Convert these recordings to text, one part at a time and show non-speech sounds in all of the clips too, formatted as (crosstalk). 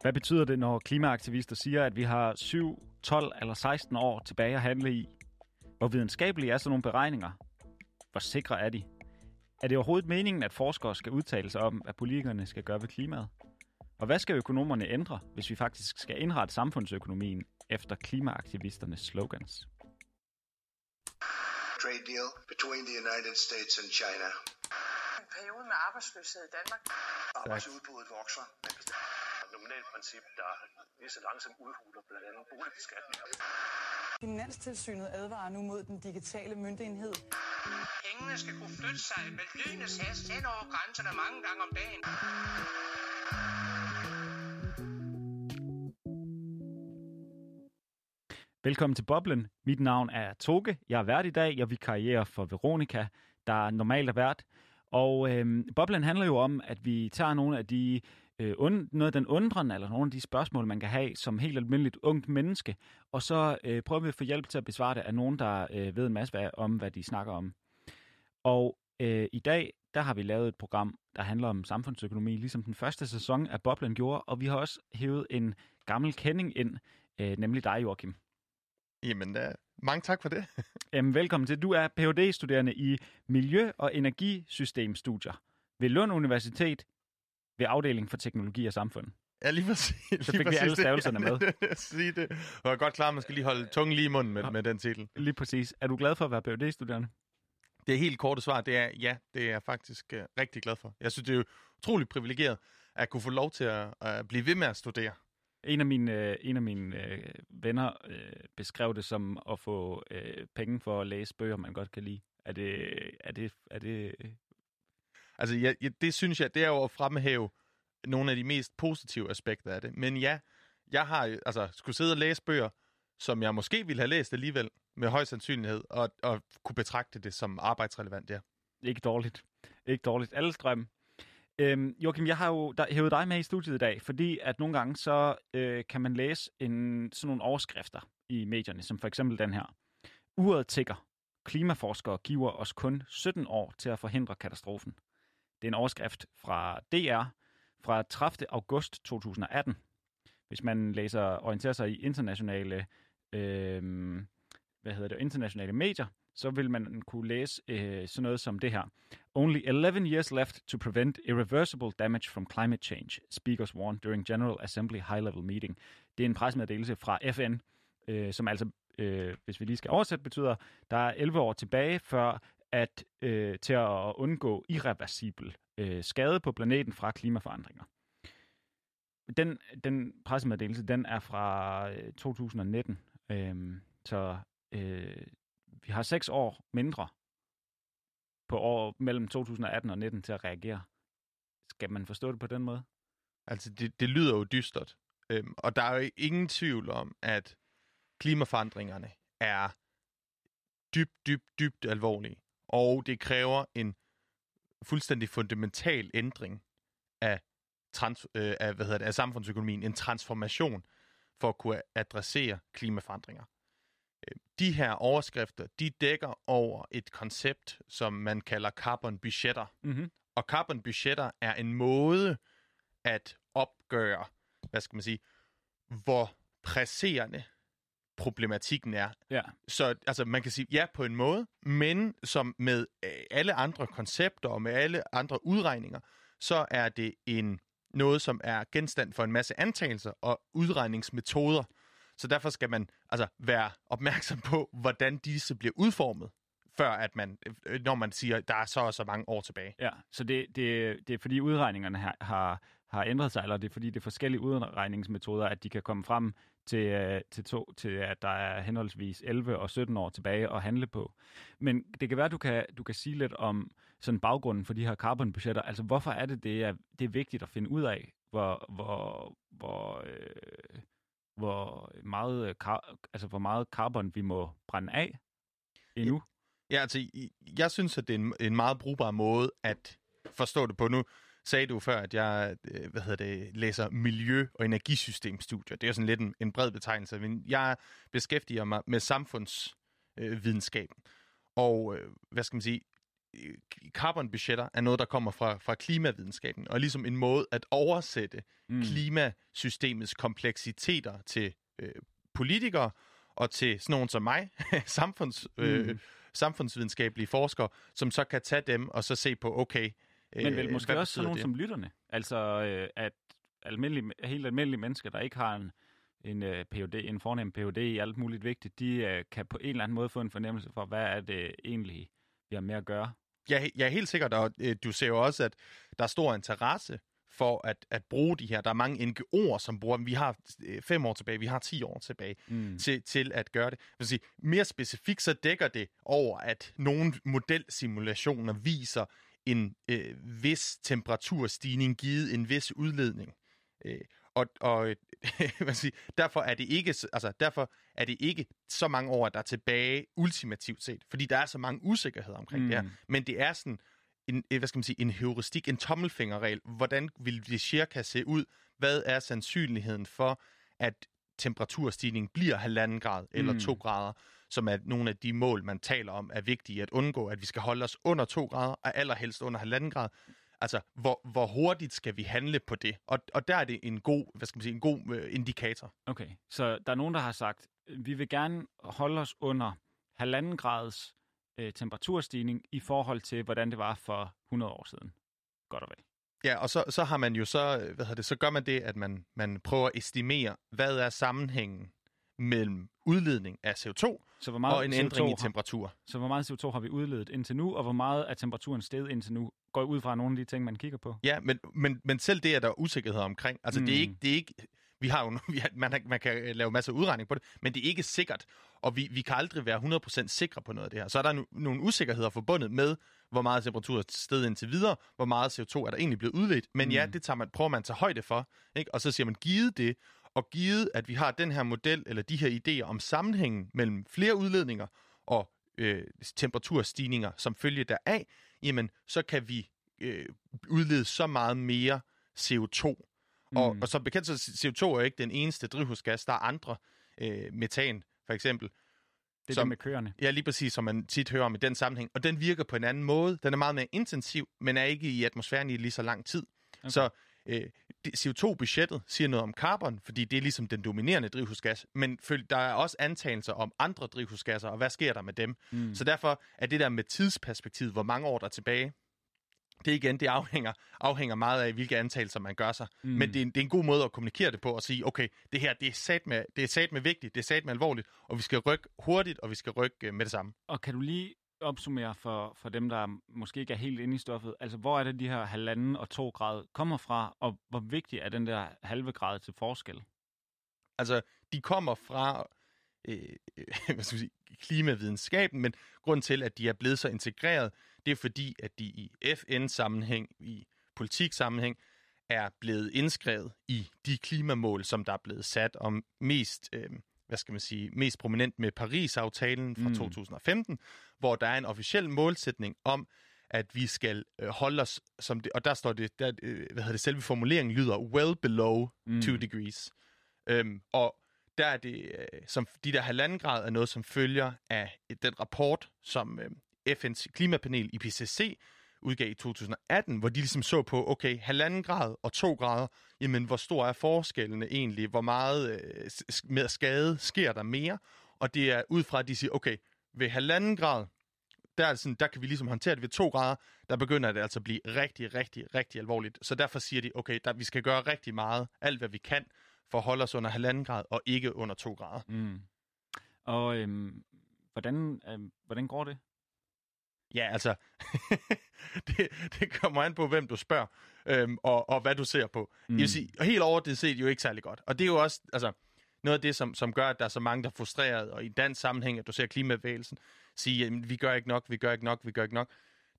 Hvad betyder det, når klimaaktivister siger, at vi har 7, 12 eller 16 år tilbage at handle i? Hvor videnskabelige er sådan nogle beregninger? Hvor sikre er de? Er det overhovedet meningen, at forskere skal udtale sig om, hvad politikerne skal gøre ved klimaet? Og hvad skal økonomerne ændre, hvis vi faktisk skal indrette samfundsøkonomien efter klimaaktivisternes slogans? Trade deal between the United States and China. En periode med arbejdsløshed i Danmark. Arbejdsudbuddet vokser. Et nominalt princip, der lige så langsomt udhuler blandt andet boligbeskatninger. Finanstilsynet advarer nu mod den digitale myndighed. Pengene skal kunne flytte sig med lynets hast hen over grænserne mange gange om dagen. Velkommen til Boblen. Mit navn er Toge. Jeg er vært i dag. Jeg vikarierer for Veronika, der normalt er vært. Og øhm, Boblen handler jo om, at vi tager nogle af de øh, und, noget af den undren, eller nogle af de spørgsmål, man kan have som helt almindeligt ungt menneske, og så øh, prøver vi at få hjælp til at besvare det af nogen, der øh, ved en masse om, hvad de snakker om. Og øh, i dag, der har vi lavet et program, der handler om samfundsøkonomi, ligesom den første sæson af Boblen gjorde, og vi har også hævet en gammel kending ind, øh, nemlig dig, Joachim. Jamen, uh, mange tak for det. (laughs) Jamen, velkommen til. Du er phd studerende i Miljø- og Energisystemstudier ved Lund Universitet ved afdelingen for teknologi og samfund. Ja, lige præcis. Så fik lige vi alle stavelserne med. (laughs) Sige det. Og jeg er godt klar, at man skal lige holde tungen lige i munden med, ja. med den titel. Lige præcis. Er du glad for at være phd studerende Det helt korte svar, det er ja, det er jeg faktisk uh, rigtig glad for. Jeg synes, det er utroligt privilegeret at kunne få lov til at uh, blive ved med at studere. En af mine, øh, en af mine øh, venner øh, beskrev det som at få øh, penge for at læse bøger, man godt kan lide. Er det... Er det, er det... Altså, jeg, jeg, det synes jeg, det er jo at fremhæve nogle af de mest positive aspekter af det. Men ja, jeg har altså skulle sidde og læse bøger, som jeg måske ville have læst alligevel, med høj sandsynlighed, og, og kunne betragte det som arbejdsrelevant, ja. Ikke dårligt. Ikke dårligt. Alle strøm. Øhm, Joachim, jeg har jo der, hævet dig med i studiet i dag, fordi at nogle gange så øh, kan man læse en, sådan nogle overskrifter i medierne, som for eksempel den her. Uret tigger. Klimaforskere giver os kun 17 år til at forhindre katastrofen. Det er en overskrift fra DR fra 30. august 2018. Hvis man læser orienterer sig i internationale, øh, hvad hedder det, internationale medier, så vil man kunne læse øh, sådan noget som det her. Only 11 years left to prevent irreversible damage from climate change, speakers warn during General Assembly High-Level Meeting. Det er en pressemeddelelse fra FN, øh, som altså, øh, hvis vi lige skal oversætte, betyder, der er 11 år tilbage før at øh, til at undgå irreversibel øh, skade på planeten fra klimaforandringer. Den, den pressemeddelelse, den er fra øh, 2019, øh, så øh, vi har seks år mindre på år mellem 2018 og 19 til at reagere. Skal man forstå det på den måde? Altså, det, det lyder jo dystert. Øhm, og der er jo ingen tvivl om, at klimaforandringerne er dybt, dybt, dybt alvorlige. Og det kræver en fuldstændig fundamental ændring af, trans, øh, af, hvad hedder det, af samfundsøkonomien, en transformation for at kunne adressere klimaforandringer de her overskrifter, de dækker over et koncept, som man kalder carbon budgetter. Mm-hmm. Og carbon budgetter er en måde at opgøre, hvad skal man sige, hvor presserende problematikken er. Ja. Så altså, man kan sige ja på en måde, men som med øh, alle andre koncepter og med alle andre udregninger, så er det en noget, som er genstand for en masse antagelser og udregningsmetoder, så derfor skal man altså være opmærksom på, hvordan disse bliver udformet, før at man, øh, når man siger, der er så og så mange år tilbage. Ja, så det, det, det er fordi udregningerne har, har, har ændret sig, eller det er fordi det er forskellige udregningsmetoder, at de kan komme frem til, øh, til, to, til at der er henholdsvis 11 og 17 år tilbage at handle på. Men det kan være, du kan, du kan sige lidt om sådan baggrunden for de her carbonbudgetter. Altså, hvorfor er det, det er, det er vigtigt at finde ud af, hvor, hvor, hvor øh, hvor meget, øh, altså hvor meget carbon vi må brænde af endnu? Ja, altså, jeg synes, at det er en, en meget brugbar måde at forstå det på. Nu sagde du før, at jeg øh, hvad hedder det, læser miljø- og energisystemstudier. Det er sådan lidt en, en bred betegnelse, men jeg beskæftiger mig med samfundsvidenskaben. Og øh, hvad skal man sige, øh, carbonbudgetter er noget, der kommer fra, fra klimavidenskaben, og ligesom en måde at oversætte mm. klimasystemets kompleksiteter til øh, politikere og til sådan nogen som mig, (laughs) samfunds, øh, mm. samfundsvidenskabelige forskere, som så kan tage dem og så se på, okay, Men vel måske også sådan nogen det? som lytterne, altså øh, at almindelige, helt almindelige mennesker, der ikke har en, en uh, PhD, en fornem PhD i alt muligt vigtigt, de uh, kan på en eller anden måde få en fornemmelse for, hvad er det egentlig, vi har med at gøre. Ja, jeg er helt sikkert, og øh, du ser jo også, at der er stor interesse for at, at bruge de her. Der er mange NGO'er, som bruger dem. Vi har øh, fem år tilbage, vi har ti år tilbage mm. til, til at gøre det. vil sige, mere specifikt så dækker det over, at nogle modelsimulationer viser en øh, vis temperaturstigning givet en vis udledning. Øh, og, og (laughs) hvad sige, derfor er det ikke altså derfor er det ikke så mange år der er tilbage ultimativt set, fordi der er så mange usikkerheder omkring mm. det her, mm. men det er sådan en, hvad skal man sige, en heuristik, en tommelfingerregel. Hvordan vil det cirka se ud? Hvad er sandsynligheden for, at temperaturstigningen bliver halvanden grad eller mm. to grader, som er nogle af de mål, man taler om, er vigtige at undgå, at vi skal holde os under to grader, og allerhelst under halvanden grad. Altså, hvor, hvor hurtigt skal vi handle på det? Og, og der er det en god, hvad skal man sige, en god øh, indikator. Okay, så der er nogen, der har sagt, vi vil gerne holde os under halvanden grads øh, temperaturstigning i forhold til, hvordan det var for 100 år siden. Godt og vel. Ja, og så, så har man jo så, hvad hedder det, så gør man det, at man, man prøver at estimere, hvad er sammenhængen mellem udledning af CO2 så hvor meget og en CO2 ændring i temperatur. Har, så hvor meget CO2 har vi udledet indtil nu, og hvor meget er temperaturen steget indtil nu? Går ud fra nogle af de ting, man kigger på? Ja, men, men, men selv det er der usikkerhed omkring. Altså, mm. det, er ikke, det er ikke... Vi har jo, (laughs) vi har, man, man kan lave masser af udregning på det, men det er ikke sikkert, og vi, vi kan aldrig være 100% sikre på noget af det her. Så er der no, nogle usikkerheder forbundet med, hvor meget temperatur er steget indtil videre, hvor meget CO2 er der egentlig blevet udledt. Men mm. ja, det tager man, prøver man at tage højde for, ikke? og så siger man, givet det, og givet, at vi har den her model, eller de her idéer om sammenhængen mellem flere udledninger og øh, temperaturstigninger som følge deraf, jamen, så kan vi øh, udlede så meget mere CO2. Mm. Og, og som bekendt, så CO2 er ikke den eneste drivhusgas. Der er andre, øh, metan for eksempel. Det er som, det med køerne. Ja, lige præcis, som man tit hører om i den sammenhæng. Og den virker på en anden måde. Den er meget mere intensiv, men er ikke i atmosfæren i lige så lang tid. Okay. Så øh, CO2-budgettet siger noget om carbon, fordi det er ligesom den dominerende drivhusgas, men der er også antagelser om andre drivhusgasser, og hvad sker der med dem? Mm. Så derfor er det der med tidsperspektivet, hvor mange år der er tilbage, det igen, det afhænger, afhænger meget af, hvilke antagelser man gør sig. Mm. Men det er, en, det er en god måde at kommunikere det på og sige, okay, det her, det er sat med, det er sat med vigtigt, det er sat med alvorligt, og vi skal rykke hurtigt, og vi skal rykke øh, med det samme. Og kan du lige opsummere for, for dem, der måske ikke er helt inde i stoffet, altså hvor er det, de her halvanden og to grad kommer fra, og hvor vigtig er den der halve grad til forskel? Altså, de kommer fra øh, (laughs) hvad skal sige, klimavidenskaben, men grund til, at de er blevet så integreret, det er fordi, at de i FN-sammenhæng, i politik-sammenhæng, er blevet indskrevet i de klimamål, som der er blevet sat om mest, øh, hvad skal man sige, mest prominent med Paris-aftalen fra mm. 2015, hvor der er en officiel målsætning om, at vi skal øh, holde os, som det, og der står det, der, øh, hvad hedder det, selve formuleringen lyder well below mm. 2 degrees. Øhm, og der er det, øh, som de der halvanden grad er noget, som følger af den rapport, som øh, FN's klimapanel IPCC udgav i 2018, hvor de ligesom så på, okay, halvanden grad og to grader, jamen hvor stor er forskellene egentlig, hvor meget øh, med skade sker der mere, og det er ud fra, at de siger, okay, ved halvanden grad, der, er sådan, der kan vi ligesom håndtere det ved to grader, der begynder det altså at blive rigtig, rigtig, rigtig alvorligt. Så derfor siger de, okay, der, vi skal gøre rigtig meget, alt hvad vi kan, for at holde os under halvanden grad, og ikke under to grader. Mm. Og øhm, hvordan, øhm, hvordan går det? Ja, altså, (laughs) det, det kommer an på, hvem du spørger, øhm, og, og hvad du ser på. Mm. Jeg vil sige, helt over det set jo ikke særlig godt. Og det er jo også, altså, noget af det, som, som gør, at der er så mange, der er frustreret, og i dansk sammenhæng, at du ser klimabevægelsen sige, at vi gør ikke nok, vi gør ikke nok, vi gør ikke nok.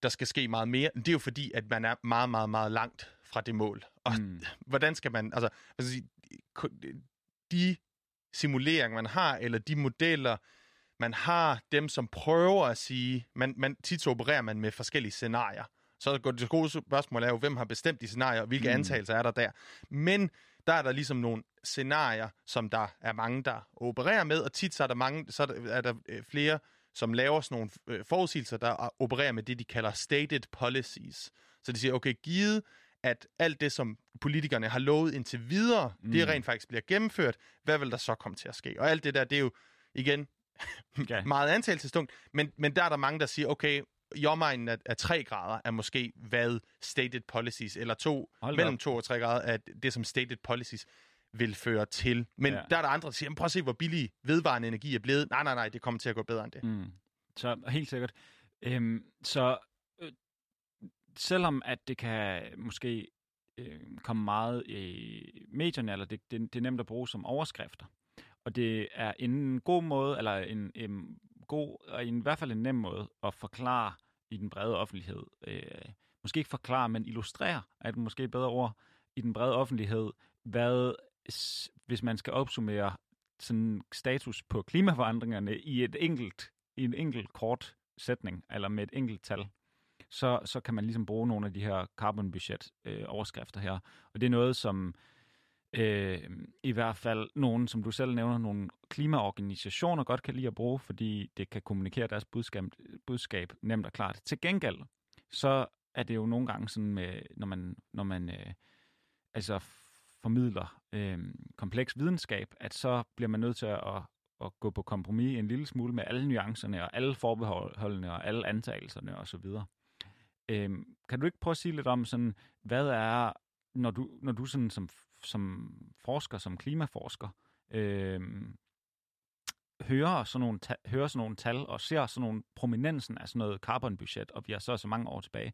Der skal ske meget mere. Det er jo fordi, at man er meget, meget, meget langt fra det mål. Og mm. (laughs) hvordan skal man, altså, altså de simuleringer, man har, eller de modeller, man har dem, som prøver at sige, man, man tit så opererer man med forskellige scenarier. Så går det gode spørgsmål er jo, hvem har bestemt de scenarier, og hvilke mm. antagelser er der der. Men der er der ligesom nogle scenarier, som der er mange, der opererer med, og tit så er der, mange, så er der, er der øh, flere som laver sådan nogle øh, forudsigelser, der opererer med det, de kalder stated policies. Så de siger, okay, givet at alt det, som politikerne har lovet indtil videre, mm. det rent faktisk bliver gennemført, hvad vil der så komme til at ske? Og alt det der, det er jo igen okay. (laughs) meget antagelsestungt, men, men der er der mange, der siger, okay, i omegnen af, af 3 grader er måske hvad stated policies, eller to, mellem 2 og 3 grader er det, som stated policies vil føre til. Men ja. der er der andre, der siger, prøv at se, hvor billig vedvarende energi er blevet. Nej, nej, nej, det kommer til at gå bedre end det. Mm. Så helt sikkert. Øhm, så øh, selvom at det kan måske øh, komme meget i medierne, eller det, det, det er nemt at bruge som overskrifter, og det er en god måde, eller en, en god, og i hvert fald en nem måde at forklare i den brede offentlighed. Øh, måske ikke forklare, men illustrere, er det måske et bedre ord, i den brede offentlighed, hvad, hvis man skal opsummere sådan status på klimaforandringerne i et enkelt, i en enkelt kort sætning, eller med et enkelt tal, så, så kan man ligesom bruge nogle af de her carbon budget øh, overskrifter her. Og det er noget, som øh, i hvert fald nogen, som du selv nævner, nogle klimaorganisationer godt kan lide at bruge, fordi det kan kommunikere deres budskab, budskab nemt og klart. Til gengæld, så er det jo nogle gange sådan, med, når man, når man øh, altså formidler øh, kompleks videnskab, at så bliver man nødt til at, at gå på kompromis en lille smule med alle nuancerne og alle forbeholdene og alle antagelserne osv. Øh, kan du ikke prøve at sige lidt om, sådan, hvad er, når du, når du sådan som som forsker, som klimaforsker, øh, hører, sådan nogle ta- hører sådan nogle tal og ser sådan nogle prominensen af sådan noget carbonbudget, og vi har så så mange år tilbage,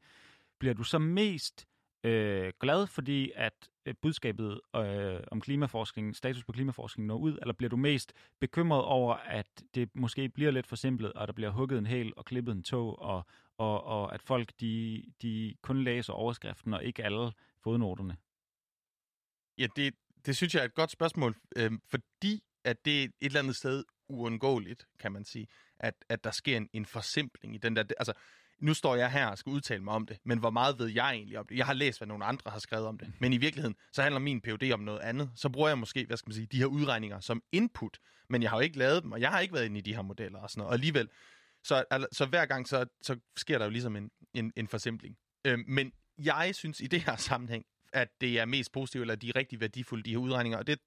bliver du så mest øh, glad, fordi at øh, budskabet øh, om klimaforskning, status på klimaforskning når ud, eller bliver du mest bekymret over, at det måske bliver lidt forsimplet, og der bliver hugget en hæl og klippet en tog, og, og, og at folk de, de kun læser overskriften og ikke alle fodnoterne? Ja, det, det synes jeg er et godt spørgsmål, øh, fordi at det er et eller andet sted uundgåeligt, kan man sige, at, at der sker en, en forsimpling i den der... Altså, nu står jeg her og skal udtale mig om det, men hvor meget ved jeg egentlig om det? Jeg har læst, hvad nogle andre har skrevet om det, men i virkeligheden, så handler min PhD om noget andet. Så bruger jeg måske, hvad skal man sige, de her udregninger som input, men jeg har jo ikke lavet dem, og jeg har ikke været inde i de her modeller og sådan noget. Og alligevel, så, altså, så hver gang, så, så sker der jo ligesom en, en, en forsimpling. Øh, men jeg synes i det her sammenhæng, at det er mest positivt, eller de er rigtig værdifulde, de her udregninger. Og det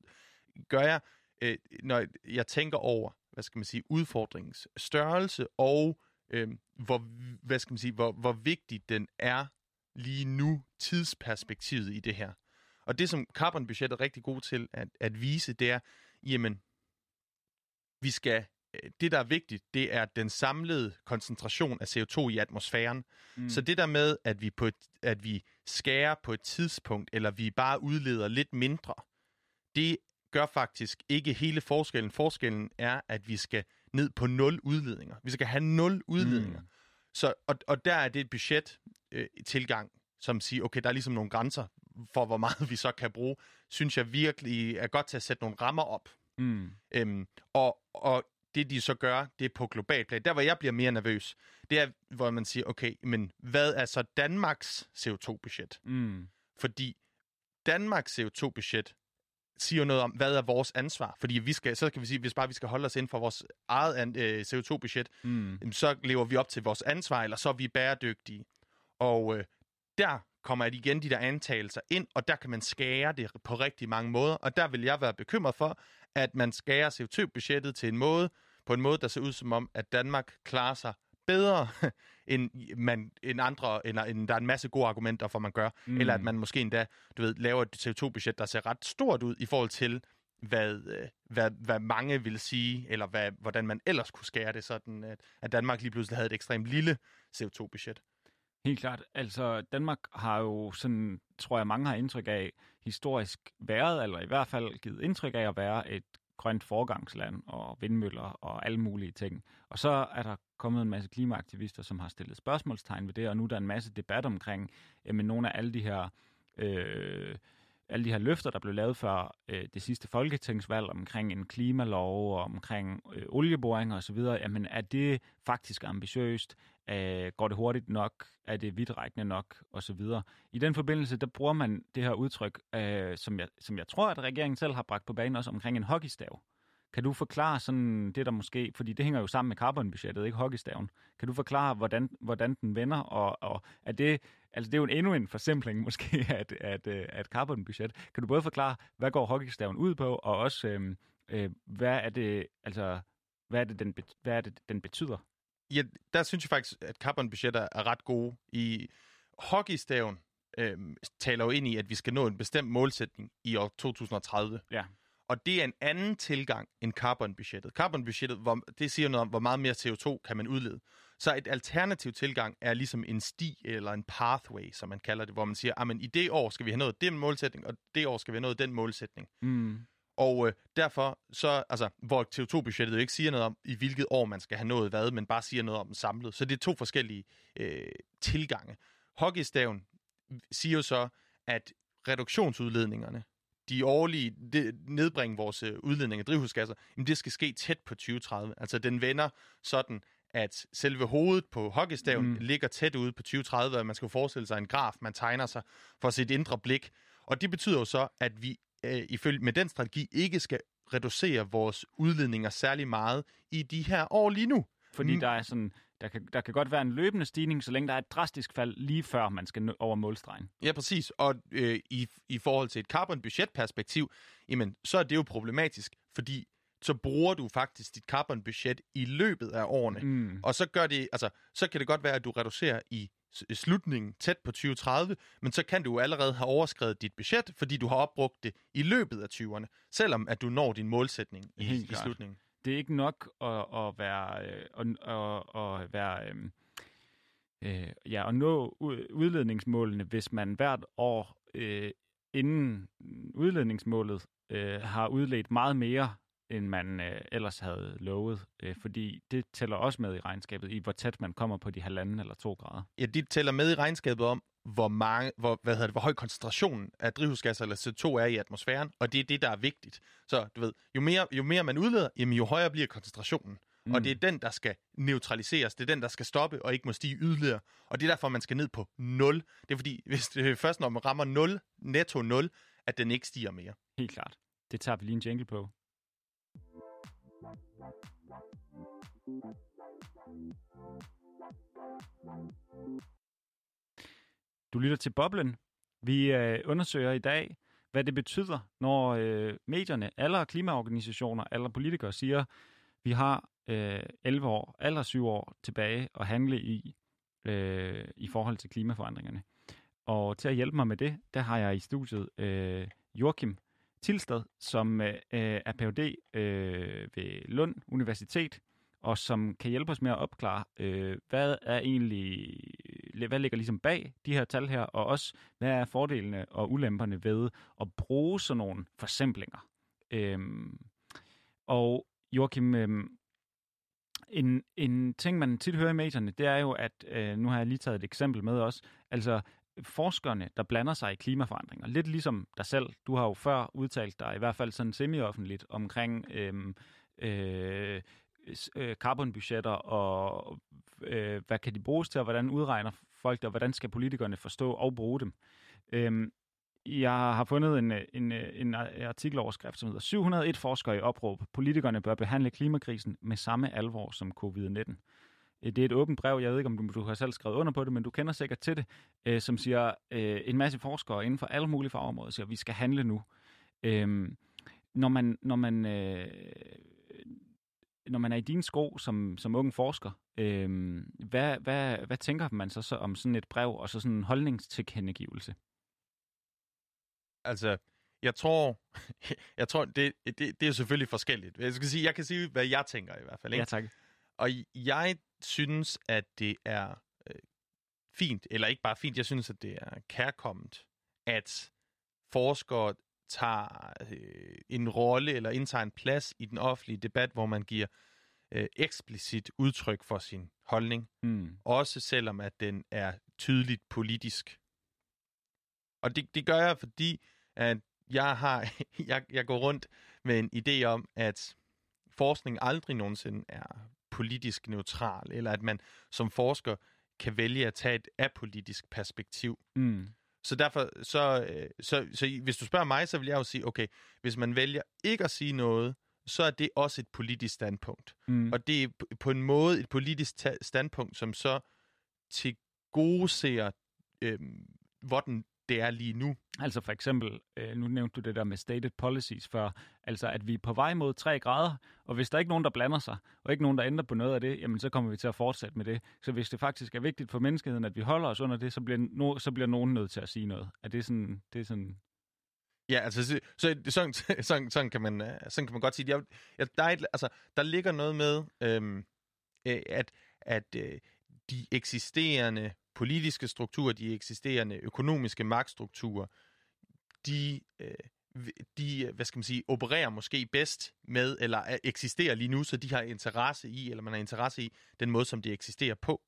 gør jeg, øh, når jeg tænker over, hvad skal man sige, udfordringens størrelse, og øh, hvor, hvad skal man sige, hvor, hvor vigtig den er lige nu, tidsperspektivet i det her. Og det, som carbonbudgettet er rigtig god til at, at vise, det er, jamen, vi skal det, der er vigtigt, det er den samlede koncentration af CO2 i atmosfæren. Mm. Så det der med, at vi, på et, at vi skærer på et tidspunkt, eller vi bare udleder lidt mindre, det gør faktisk ikke hele forskellen. Forskellen er, at vi skal ned på nul udledninger. Vi skal have nul udledninger. Mm. Så, og, og der er det et budget øh, tilgang, som siger, okay, der er ligesom nogle grænser for, hvor meget (laughs) vi så kan bruge, synes jeg virkelig er godt til at sætte nogle rammer op. Mm. Øhm, og, og det de så gør, det er på global plan. Der, hvor jeg bliver mere nervøs, det er, hvor man siger, okay, men hvad er så Danmarks CO2-budget? Mm. Fordi Danmarks CO2-budget siger noget om, hvad er vores ansvar? Fordi vi skal, så kan vi sige, hvis bare vi skal holde os inden for vores eget øh, CO2-budget, mm. så lever vi op til vores ansvar, eller så er vi bæredygtige. Og øh, der kommer igen de der antagelser ind, og der kan man skære det på rigtig mange måder, og der vil jeg være bekymret for, at man skærer CO2-budgettet til en måde, på en måde, der ser ud som om, at Danmark klarer sig bedre, (laughs) end, man, end andre, end, end der er en masse gode argumenter for, man gør. Mm. Eller at man måske endda, du ved, laver et CO2-budget, der ser ret stort ud i forhold til, hvad, øh, hvad, hvad mange vil sige, eller hvad, hvordan man ellers kunne skære det, sådan at, at Danmark lige pludselig havde et ekstremt lille CO2-budget. Helt klart. Altså, Danmark har jo sådan, tror jeg, mange har indtryk af, historisk været, eller i hvert fald givet indtryk af at være et grønt forgangsland og vindmøller og alle mulige ting. Og så er der kommet en masse klimaaktivister, som har stillet spørgsmålstegn ved det, og nu er der en masse debat omkring jamen, nogle af alle de her øh, alle de her løfter, der blev lavet før øh, det sidste folketingsvalg omkring en klimalov og omkring øh, olieboringer osv., jamen er det faktisk ambitiøst? Øh, går det hurtigt nok? Er det vidtrækkende nok? Og så videre. I den forbindelse, der bruger man det her udtryk, øh, som, jeg, som jeg tror, at regeringen selv har bragt på banen også omkring en hockeystav. Kan du forklare sådan det, der måske, fordi det hænger jo sammen med carbonbudgettet, ikke hockeystaven. Kan du forklare, hvordan, hvordan den vender, og, og er det, altså det er jo en, endnu en forsimpling (laughs) måske af, et, af et carbonbudget. Kan du både forklare, hvad går hockeystaven ud på, og også, øh, øh, hvad er det, altså, hvad er det, den, hvad er det, den betyder? Ja, der synes jeg faktisk, at carbonbudgetter er ret gode. I hockeystaven øh, taler jo ind i, at vi skal nå en bestemt målsætning i år 2030. Ja. Og det er en anden tilgang end carbonbudgettet. Carbonbudgettet, hvor, det siger noget om, hvor meget mere CO2 kan man udlede. Så et alternativ tilgang er ligesom en sti eller en pathway, som man kalder det, hvor man siger, at i det år skal vi have nået den målsætning, og det år skal vi have nået den målsætning. Mm. Og øh, derfor, så, altså, hvor CO2-budgettet jo ikke siger noget om, i hvilket år man skal have nået hvad, men bare siger noget om samlet. Så det er to forskellige øh, tilgange. Hockeystaven siger jo så, at reduktionsudledningerne, de årlige, det, nedbringe vores øh, udledning af drivhusgasser, jamen det skal ske tæt på 2030. Altså den vender sådan, at selve hovedet på hockeystaven mm. ligger tæt ude på 2030, og man skal forestille sig en graf, man tegner sig for sit indre blik. Og det betyder jo så, at vi øh, ifølge med den strategi ikke skal reducere vores udledninger særlig meget i de her år lige nu. Fordi mm. der er sådan, der kan, der kan godt være en løbende stigning, så længe der er et drastisk fald lige før man skal over målstregen. Ja, præcis. Og øh, i, i forhold til et carbon-budget-perspektiv, jamen, så er det jo problematisk, fordi så bruger du faktisk dit carbon-budget i løbet af årene. Mm. Og så gør det, altså, så kan det godt være, at du reducerer i slutningen tæt på 2030, men så kan du allerede have overskrevet dit budget, fordi du har opbrugt det i løbet af 20'erne, selvom at du når din målsætning i, i slutningen. Det er ikke nok at, at være, øh, at, at, at være øh, øh, ja, at nå udledningsmålene, hvis man hvert år øh, inden udledningsmålet øh, har udledt meget mere end man øh, ellers havde lovet, øh, fordi det tæller også med i regnskabet, i hvor tæt man kommer på de halvanden eller to grader. Ja, det tæller med i regnskabet om, hvor, mange, hvor, hvad hedder det, hvor høj koncentrationen af drivhusgasser eller CO2 er i atmosfæren, og det er det, der er vigtigt. Så du ved, jo mere, jo mere man udleder, jamen, jo højere bliver koncentrationen. Mm. Og det er den, der skal neutraliseres. Det er den, der skal stoppe og ikke må stige yderligere. Og det er derfor, man skal ned på 0. Det er fordi, (laughs) hvis det først når man rammer 0, netto 0, at den ikke stiger mere. Helt klart. Det tager vi lige en jingle på. Du lytter til Boblen. Vi øh, undersøger i dag, hvad det betyder, når øh, medierne, alle klimaorganisationer, alle politikere siger, vi har øh, 11 år, eller 7 år tilbage at handle i, øh, i forhold til klimaforandringerne. Og til at hjælpe mig med det, der har jeg i studiet øh, Joachim Tilsted, som øh, er Ph.D. Øh, ved Lund Universitet, og som kan hjælpe os med at opklare, øh, hvad er egentlig, hvad ligger ligesom bag de her tal her, og også hvad er fordelene og ulemperne ved at bruge sådan nogle forsimplinger. Øhm, og Joachim, øhm, en, en ting, man tit hører i medierne, det er jo, at, øh, nu har jeg lige taget et eksempel med også, altså forskerne, der blander sig i klimaforandringer. Lidt ligesom dig selv. Du har jo før udtalt dig, i hvert fald sådan semi-offentligt, omkring øhm, øh, øh, carbonbudgetter, og øh, hvad kan de bruges til, og hvordan udregner folk og hvordan skal politikerne forstå og bruge dem. Øhm, jeg har fundet en, øh, en, øh, en øh, artikeloverskrift, som hedder 701 forskere i opråb. Politikerne bør behandle klimakrisen med samme alvor som covid-19. Det er et åbent brev, jeg ved ikke, om du, du har selv skrevet under på det, men du kender sikkert til det, øh, som siger, øh, en masse forskere inden for alle mulige fagområder siger, at vi skal handle nu. Øh, når man, når man, øh, når man er i dine sko som, som ung forsker, øh, hvad, hvad, hvad tænker man så, så om sådan et brev og så sådan en holdningstilkendegivelse? Altså, jeg tror, (laughs) jeg tror det, det, det er selvfølgelig forskelligt. Jeg, skal sige, jeg kan sige, hvad jeg tænker i hvert fald. Ikke? Ja, tak. Og jeg synes, at det er øh, fint, eller ikke bare fint, jeg synes, at det er kærkommet, at forskere tager øh, en rolle eller indtager en plads i den offentlige debat, hvor man giver øh, eksplicit udtryk for sin holdning, mm. også selvom at den er tydeligt politisk. Og det, det gør jeg, fordi at jeg har (laughs) jeg, jeg går rundt med en idé om, at forskning aldrig nogensinde er politisk neutral, eller at man som forsker kan vælge at tage et apolitisk perspektiv. Mm. Så derfor, så, øh, så, så hvis du spørger mig, så vil jeg jo sige, okay, hvis man vælger ikke at sige noget, så er det også et politisk standpunkt. Mm. Og det er på en måde et politisk ta- standpunkt, som så til gode ser, øh, hvordan det er lige nu. Altså for eksempel, øh, nu nævnte du det der med stated policies før, altså at vi er på vej mod 3 grader, og hvis der ikke er nogen, der blander sig, og ikke nogen, der ændrer på noget af det, jamen så kommer vi til at fortsætte med det. Så hvis det faktisk er vigtigt for menneskeheden, at vi holder os under det, så bliver, no, så bliver nogen nødt til at sige noget. Er det sådan, det er sådan Ja, altså, så, så sådan, sådan, sådan, kan man, øh, sådan kan man godt sige. Jeg, jeg, der, er et, altså, der ligger noget med, øhm, øh, at, at øh, de eksisterende politiske strukturer, de eksisterende økonomiske magtstrukturer, de, øh, de, øh, hvad skal man sige, opererer måske bedst med, eller er- eksisterer lige nu, så de har interesse i, eller man har interesse i, den måde, som de eksisterer på.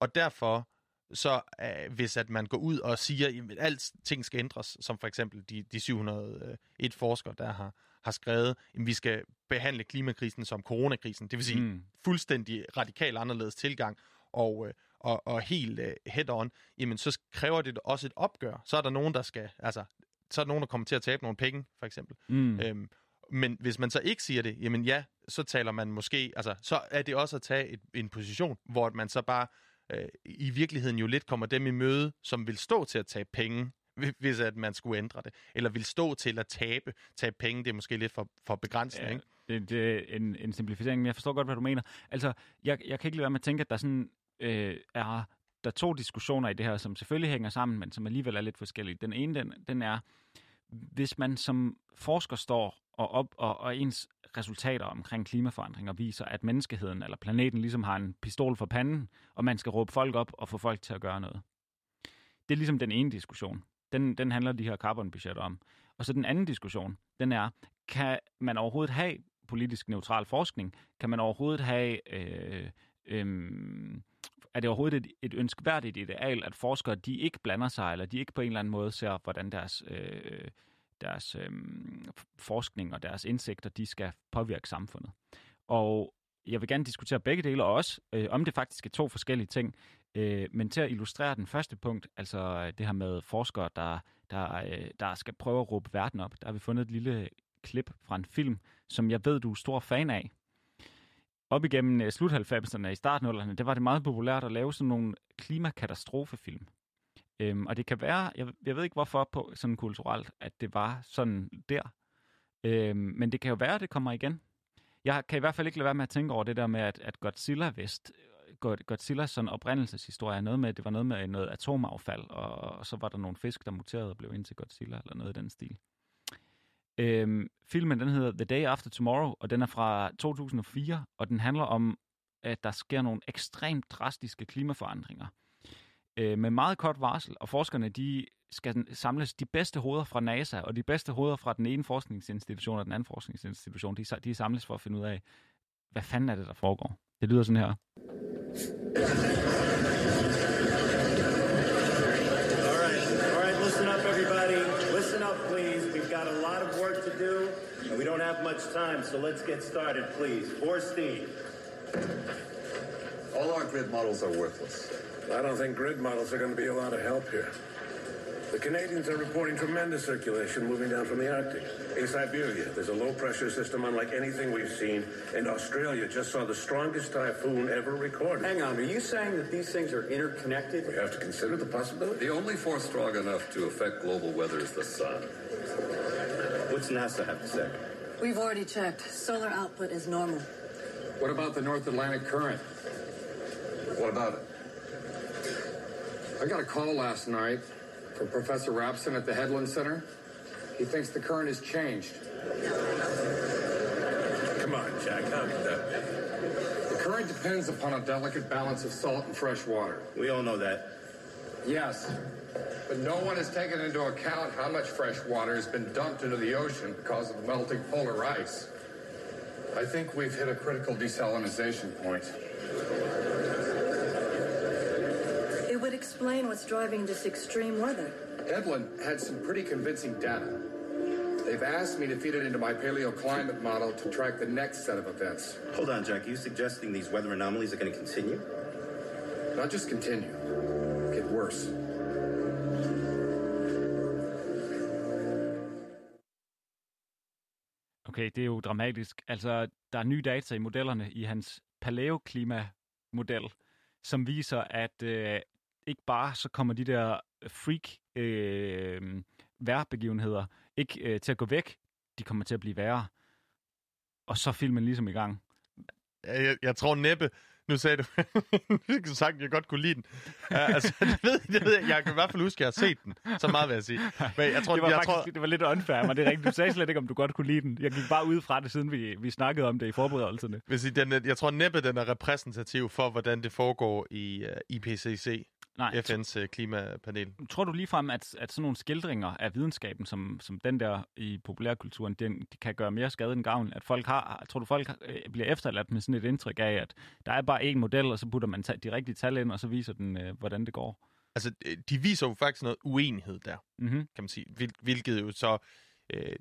Og derfor, så øh, hvis at man går ud og siger, at alt ting skal ændres, som for eksempel de, de 701 forskere, der har, har skrevet, at vi skal behandle klimakrisen som coronakrisen, det vil sige Mm. fuldstændig radikalt anderledes tilgang, og, øh, og, og helt øh, head-on, jamen så kræver det også et opgør. Så er der nogen, der skal, altså, så er der nogen, der kommer til at tabe nogle penge, for eksempel. Mm. Øhm, men hvis man så ikke siger det, jamen ja, så taler man måske, altså så er det også at tage et, en position, hvor man så bare øh, i virkeligheden jo lidt kommer dem i møde, som vil stå til at tabe penge, hvi- hvis at man skulle ændre det, eller vil stå til at tabe, tabe penge, det er måske lidt for, for begrænsende, Ja, ikke? det, det er en, en simplificering, men jeg forstår godt, hvad du mener. Altså, jeg, jeg kan ikke lade være med at tænke, at der sådan, øh, er der er to diskussioner i det her, som selvfølgelig hænger sammen, men som alligevel er lidt forskellige. Den ene, den, den er, hvis man som forsker står og, op, og, og ens resultater omkring klimaforandringer viser, at menneskeheden eller planeten ligesom har en pistol for panden, og man skal råbe folk op og få folk til at gøre noget. Det er ligesom den ene diskussion. Den, den handler de her carbonbudgetter om. Og så den anden diskussion, den er, kan man overhovedet have politisk neutral forskning? Kan man overhovedet have... Øh, øh, er det overhovedet et, et ønskværdigt ideal, at forskere de ikke blander sig, eller de ikke på en eller anden måde ser, hvordan deres, øh, deres øh, forskning og deres indsigter, de skal påvirke samfundet. Og jeg vil gerne diskutere begge dele, og også øh, om det faktisk er to forskellige ting. Øh, men til at illustrere den første punkt, altså øh, det her med forskere, der, der, øh, der skal prøve at råbe verden op, der har vi fundet et lille klip fra en film, som jeg ved, du er stor fan af. Op igennem øh, slut 90'erne og i starten af 00'erne, det var det meget populært at lave sådan nogle klimakatastrofefilm. Øhm, og det kan være, jeg, jeg ved ikke hvorfor på sådan kulturelt, at det var sådan der. Øhm, men det kan jo være, at det kommer igen. Jeg kan i hvert fald ikke lade være med at tænke over det der med, at, at Godzilla Vest, Godzillas sådan oprindelseshistorie er noget med, det var noget med noget atomaffald, og, og så var der nogle fisk, der muterede og blev ind til Godzilla, eller noget i den stil. Øhm, filmen den hedder The Day After Tomorrow, og den er fra 2004, og den handler om, at der sker nogle ekstremt drastiske klimaforandringer. Øh, med meget kort varsel, og forskerne de skal samles de bedste hoveder fra NASA, og de bedste hoveder fra den ene forskningsinstitution og den anden forskningsinstitution, de, de samles for at finde ud af, hvad fanden er det, der foregår. Det lyder sådan her. Got a lot of work to do, and we don't have much time, so let's get started, please. For Steve. All our grid models are worthless. I don't think grid models are going to be a lot of help here. The Canadians are reporting tremendous circulation moving down from the Arctic. In Siberia, there's a low pressure system unlike anything we've seen, and Australia just saw the strongest typhoon ever recorded. Hang on, are you saying that these things are interconnected? We have to consider the possibility. The only force strong enough to affect global weather is the sun. What's NASA have to say? We've already checked. Solar output is normal. What about the North Atlantic Current? What about it? I got a call last night from Professor Rapson at the Headland Center. He thinks the current has changed. Come on, Jack, how could that be? The current depends upon a delicate balance of salt and fresh water. We all know that. Yes, but no one has taken into account how much fresh water has been dumped into the ocean because of the melting polar ice. I think we've hit a critical desalinization point. It would explain what's driving this extreme weather. Headland had some pretty convincing data. They've asked me to feed it into my paleoclimate model to track the next set of events. Hold on, Jack. Are you suggesting these weather anomalies are going to continue? Not just continue, get worse. Okay, det er jo dramatisk. Altså, der er nye data i modellerne i hans paleoklimamodel, som viser, at øh, ikke bare så kommer de der freak øh, vejrbegivenheder ikke øh, til at gå væk, de kommer til at blive værre. Og så filmen ligesom i gang. Jeg, jeg tror næppe, nu sagde du, (laughs) du sagt, jeg godt kunne lide den. Uh, altså, (laughs) det ved, det ved jeg, jeg kan i hvert fald huske, at jeg har set den. Så meget vil jeg sige. Men jeg tror, det var jeg faktisk tror, det var lidt unfair, men det er rigtigt. Du sagde slet ikke, om du godt kunne lide den. Jeg gik bare ud fra det, siden vi, vi snakkede om det i forberedelserne. vil sige, den, jeg tror næppe, den er repræsentativ for, hvordan det foregår i uh, IPCC, Nej, FN's uh, klimapanel. tror du ligefrem, at, at sådan nogle skildringer af videnskaben, som, som den der i populærkulturen, den, de kan gøre mere skade end gavn? At folk har, tror du, folk øh, bliver efterladt med sådan et indtryk af, at der er bare én model, og så putter man de rigtige tal ind, og så viser den, øh, hvordan det går? Altså, øh, de viser jo faktisk noget uenighed der, Mm-hmm. kan man sige. Hvil, hvilket jo så øh,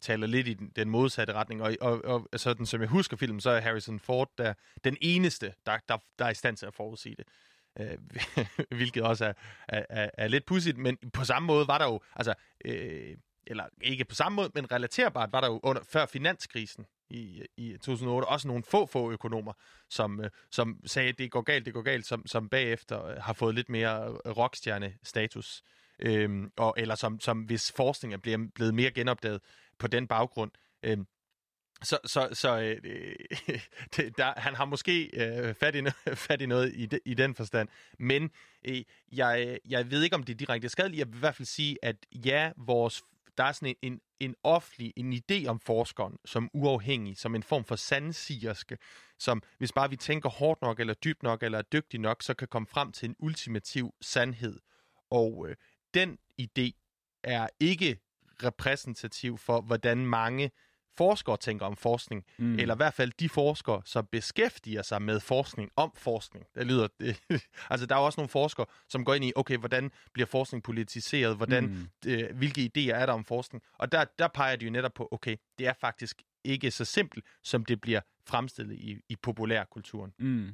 taler lidt i den, den modsatte retning. Og, og, og sådan som jeg husker filmen, så er Harrison Ford der den eneste, der, der, der er i stand til at forudsige det. Øh, (laughs) hvilket også er, er, er, er lidt pudsigt, men på samme måde var der jo, altså, øh, eller ikke på samme måde, men relaterbart var der jo under, før finanskrisen i, i 2008 også nogle få, få økonomer, som, øh, som sagde, at det går galt, det går galt, som, som bagefter øh, har fået lidt mere øh, rockstjerne-status. Øhm, og, eller som, som hvis forskning er blevet, blevet mere genopdaget på den baggrund. Øhm, så så, så øh, (laughs) det, der, han har måske øh, fat, i, no- (laughs) fat i noget i, de, i den forstand. Men øh, jeg, jeg ved ikke, om det er direkte skadeligt. Jeg vil i hvert fald sige, at ja, vores, der er sådan en, en, en offentlig en idé om forskeren som uafhængig, som en form for sandsigerske, som hvis bare vi tænker hårdt nok, eller dybt nok, eller er dygtig nok, så kan komme frem til en ultimativ sandhed. Og øh, den idé er ikke repræsentativ for, hvordan mange forskere tænker om forskning, Mm. eller i hvert fald de forskere, som beskæftiger sig med forskning om forskning. Det lyder, det, (laughs) altså der er jo også nogle forskere, som går ind i, okay, hvordan bliver forskning politiseret, hvordan, Mm. øh, hvilke idéer er der om forskning, og der, der peger de jo netop på, okay, det er faktisk ikke så simpelt, som det bliver fremstillet i, i populærkulturen. Mm.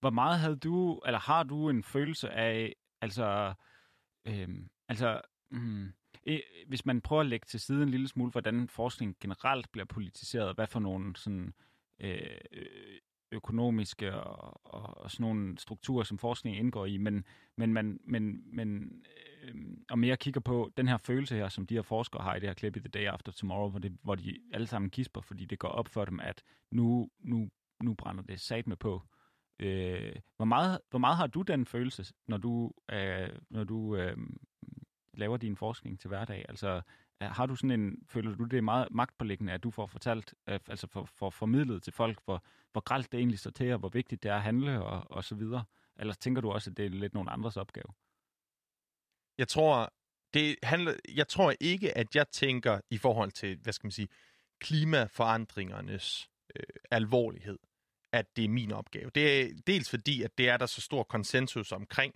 Hvor meget havde du, eller har du en følelse af, altså, øhm, altså, mm, Øh, hvis man prøver at lægge til side en lille smule, hvordan forskning generelt bliver politiseret, hvad for nogle sådan, øh, økonomiske og, og, og sådan nogle strukturer, som forskning indgår i, men, men, man, men, men øh, og mere kigger på den her følelse her, som de her forskere har i det her klip i The Day After Tomorrow, hvor, det, hvor de alle sammen kisper, fordi det går op for dem, at nu, nu, nu brænder det sat med på. Øh, hvor, meget, hvor meget har du den følelse, når du, øh, når du øh, laver din forskning til hverdag? Altså, har du sådan en, føler du det er meget magtpålæggende, at du får fortalt, øh, altså får, får formidlet til folk, hvor, hvor gralt det egentlig står til, og hvor vigtigt det er at handle, og, og så videre? Eller tænker du også, at det er lidt nogle andres opgave? Jeg tror, det handler, jeg tror ikke, at jeg tænker i forhold til, hvad skal man sige, klimaforandringernes øh, alvorlighed, at det er min opgave. Det er dels fordi, at det er der så stor konsensus omkring,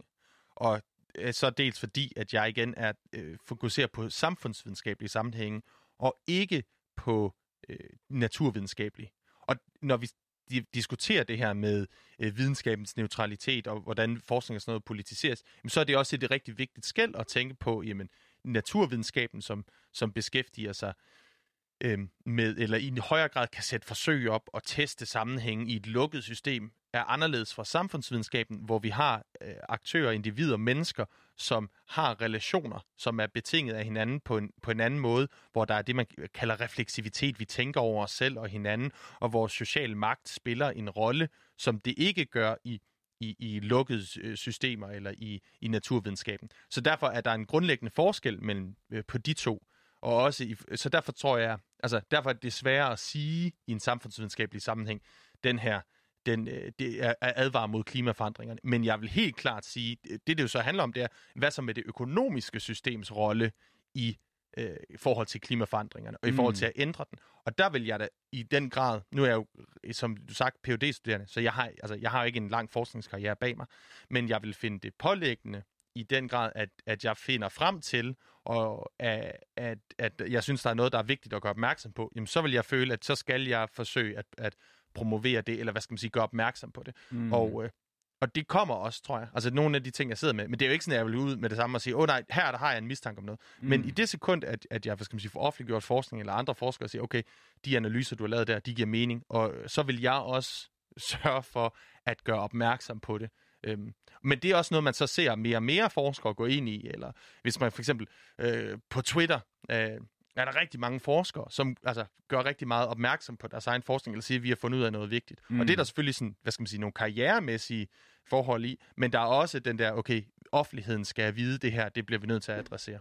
og Øh, så dels fordi, at jeg igen er øh, fokuseret på samfundsvidenskabelige sammenhænge, og ikke på øh, naturvidenskabelige. Og når vi di- diskuterer det her med øh, videnskabens neutralitet, og hvordan forskning og sådan noget politiseres, jamen, så er det også et rigtig vigtigt skæld at tænke på, jamen, naturvidenskaben, som, som beskæftiger sig øh, med, eller i en højere grad kan sætte forsøg op og teste sammenhænge i et lukket system, er anderledes fra samfundsvidenskaben, hvor vi har øh, aktører, individer, mennesker, som har relationer, som er betinget af hinanden på en, på en anden måde, hvor der er det, man kalder refleksivitet. Vi tænker over os selv og hinanden, og vores social magt spiller en rolle, som det ikke gør i, i, i lukkede øh, systemer eller i, i naturvidenskaben. Så derfor er der en grundlæggende forskel mellem øh, på de to. Og også i, så derfor tror jeg, altså derfor er det sværere at sige i en samfundsvidenskabelig sammenhæng, den her den, øh, det er, advarer mod klimaforandringerne. Men jeg vil helt klart sige, det det jo så handler om, det er, hvad så med det økonomiske systems rolle i øh, i forhold til klimaforandringerne, og i forhold Mm. til at ændre den. Og der vil jeg da i den grad, nu er jeg jo, som du sagt, phd studerende så jeg har, altså, jeg har ikke en lang forskningskarriere bag mig, men jeg vil finde det pålæggende i den grad, at, at jeg finder frem til, og at, at, at jeg synes, der er noget, der er vigtigt at gøre opmærksom på, jamen så vil jeg føle, at så skal jeg forsøge at, at promovere det, eller hvad skal man sige, gøre opmærksom på det. Mm. Og, øh, og det kommer også, tror jeg. Altså nogle af de ting, jeg sidder med. Men det er jo ikke sådan, at jeg vil ud med det samme og sige, åh oh, nej, her der har jeg en mistanke om noget. Mm. Men i det sekund, at, at jeg hvad skal man sige, får offentliggjort forskning, eller andre forskere siger, okay, de analyser, du har lavet der, de giver mening. Og så vil jeg også (laughs) sørge for at gøre opmærksom på det. Øhm, men det er også noget, man så ser mere og mere forskere gå ind i. Eller hvis man for eksempel øh, på Twitter... Øh, er der rigtig mange forskere, som altså, gør rigtig meget opmærksom på deres egen forskning, eller siger, at vi har fundet ud af noget vigtigt. Mm. Og det er der selvfølgelig sådan, hvad skal man sige, nogle karrieremæssige forhold i, men der er også den der, okay, offentligheden skal vide det her, det bliver vi nødt til at adressere.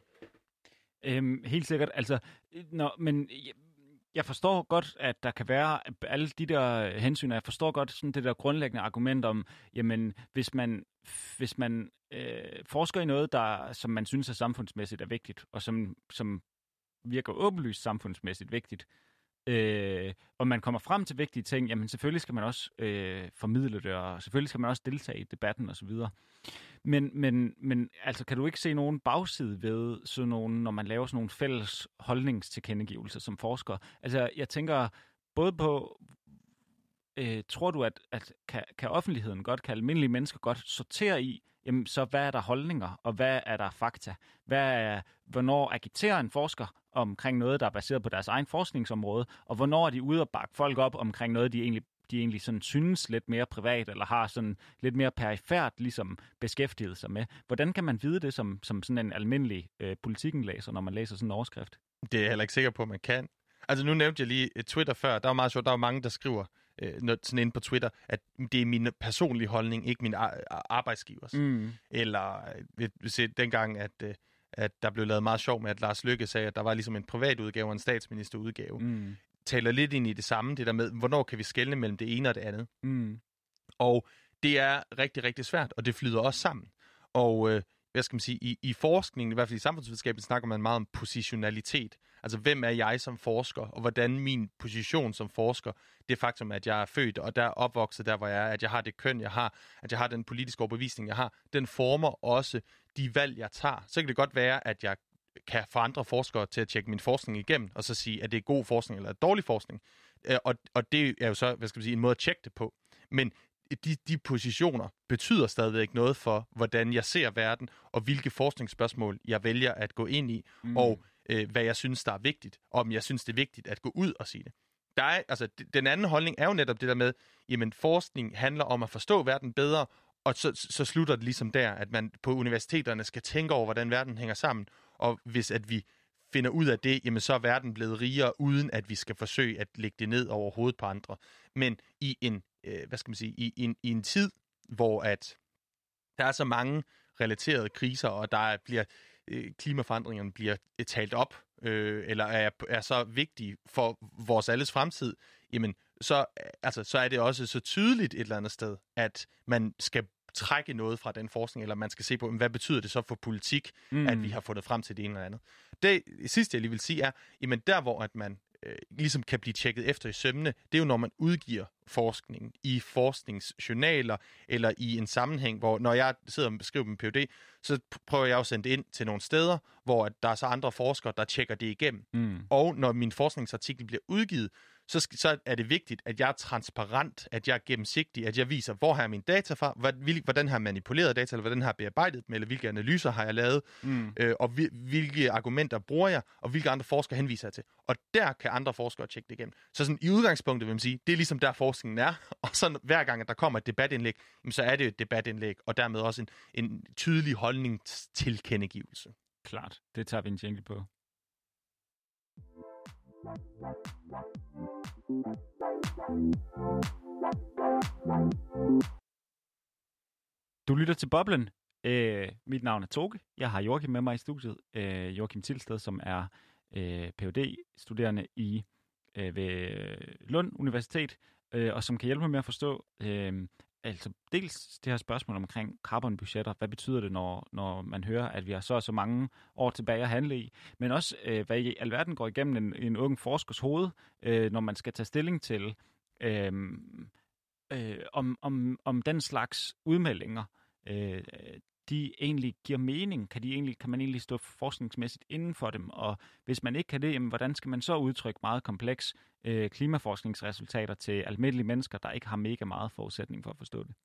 Øhm, helt sikkert. Altså, når, men jeg, forstår godt, at der kan være alle de der hensyn, og jeg forstår godt sådan det der grundlæggende argument om, jamen, hvis man, hvis man øh, forsker i noget, der, som man synes er samfundsmæssigt er vigtigt, og som, som virker åbenlyst samfundsmæssigt vigtigt, øh, og man kommer frem til vigtige ting, jamen selvfølgelig skal man også øh, formidle det, og selvfølgelig skal man også deltage i debatten osv. Men, men, men altså, kan du ikke se nogen bagside ved sådan nogen, når man laver sådan nogle fælles holdningstilkendegivelser som forsker? Altså, jeg tænker både på, øh, tror du, at, at kan, kan offentligheden godt, kan almindelige mennesker godt sortere i, jamen så hvad er der holdninger, og hvad er der fakta? Hvad er, hvornår agiterer en forsker omkring noget, der er baseret på deres egen forskningsområde, og hvornår er de ude og bakke folk op omkring noget, de egentlig de egentlig sådan synes lidt mere privat, eller har sådan lidt mere perifært ligesom beskæftiget sig med. Hvordan kan man vide det som, som sådan en almindelig øh, politikenlæser, når man læser sådan en overskrift? Det er jeg heller ikke sikker på, at man kan. Altså nu nævnte jeg lige øh, Twitter før. Der er meget sjovt. Der er mange, der skriver øh, sådan inde på Twitter, at det er min personlige holdning, ikke min arbejdsgivers. Mm. Eller øh, hvis dengang, at, øh, at der blev lavet meget sjov med, at Lars Lykke sagde, at der var ligesom en privat udgave og en statsministerudgave. Mm. Taler lidt ind i det samme, det der med, hvornår kan vi skelne mellem det ene og det andet. Mm. Og det er rigtig, rigtig svært, og det flyder også sammen. Og øh, hvad skal man sige, i, i forskningen, i hvert fald i samfundsvidenskaben, snakker man meget om positionalitet. Altså, hvem er jeg som forsker, og hvordan min position som forsker, det faktum, at jeg er født og der er opvokset der, hvor jeg er, at jeg har det køn, jeg har, at jeg har den politiske overbevisning, jeg har, den former også de valg, jeg tager. Så kan det godt være, at jeg kan få andre forskere til at tjekke min forskning igennem, og så sige, at det er god forskning eller dårlig forskning. Øh, og, og det er jo så, hvad skal man sige, en måde at tjekke det på. Men de, de positioner betyder stadigvæk noget for, hvordan jeg ser verden, og hvilke forskningsspørgsmål jeg vælger at gå ind i, mm. og øh, hvad jeg synes, der er vigtigt, og om jeg synes, det er vigtigt at gå ud og sige det. Der er, altså, den anden holdning er jo netop det der med, jamen forskning handler om at forstå verden bedre, og så, så slutter det ligesom der, at man på universiteterne skal tænke over, hvordan verden hænger sammen, og hvis at vi finder ud af det, jamen så er verden blevet rigere, uden at vi skal forsøge at lægge det ned over hovedet på andre. Men i en øh, hvad skal man sige, i, i, en, i en tid, hvor at der er så mange relaterede kriser, og der bliver øh, klimaforandringerne bliver øh, talt op, øh, eller er, er så vigtige for vores alles fremtid, jamen så, altså, så er det også så tydeligt et eller andet sted, at man skal trække noget fra den forskning, eller man skal se på, hvad betyder det så for politik, mm. at vi har fundet frem til det ene eller andet. Det sidste, jeg lige vil sige, er, jamen der, hvor at man øh, ligesom kan blive tjekket efter i sømne, det er jo, når man udgiver forskning i forskningsjournaler, eller i en sammenhæng, hvor når jeg sidder og beskriver min PhD, så prøver jeg at sende det ind til nogle steder, hvor der er så andre forskere, der tjekker det igennem. Mm. Og når min forskningsartikel bliver udgivet, så, så er det vigtigt, at jeg er transparent, at jeg er gennemsigtig, at jeg viser, hvor har mine data fra, hvordan har jeg manipuleret data, eller hvordan har jeg bearbejdet dem, eller hvilke analyser har jeg lavet, mm. øh, og hvilke argumenter bruger jeg, og hvilke andre forskere henviser jeg til. Og der kan andre forskere tjekke det igennem. Så sådan, i udgangspunktet vil man sige, det er ligesom der forskningen er, (laughs) og så hver gang, at der kommer et debatindlæg, så er det et debatindlæg, og dermed også en, en tydelig holdningstilkendegivelse. Klart, det tager vi en jingle på. Du lytter til Boblen. Øh, mit navn er Toge. Jeg har Joachim med mig i studiet. Øh, Joachim Tilsted, som er øh, phd studerende i øh, ved Lund Universitet, øh, og som kan hjælpe mig med at forstå øh, altså dels det her spørgsmål omkring carbonbudgetter. Hvad betyder det, når, når man hører, at vi har så og så mange år tilbage at handle i? Men også, øh, hvad i alverden går igennem en, en ung forskers hoved, øh, når man skal tage stilling til, øh, øh, om, om, om den slags udmeldinger, øh, de egentlig giver mening? Kan, de egentlig, kan man egentlig stå forskningsmæssigt inden for dem? Og hvis man ikke kan det, jamen, hvordan skal man så udtrykke meget kompleks øh, klimaforskningsresultater til almindelige mennesker, der ikke har mega meget forudsætning for at forstå det?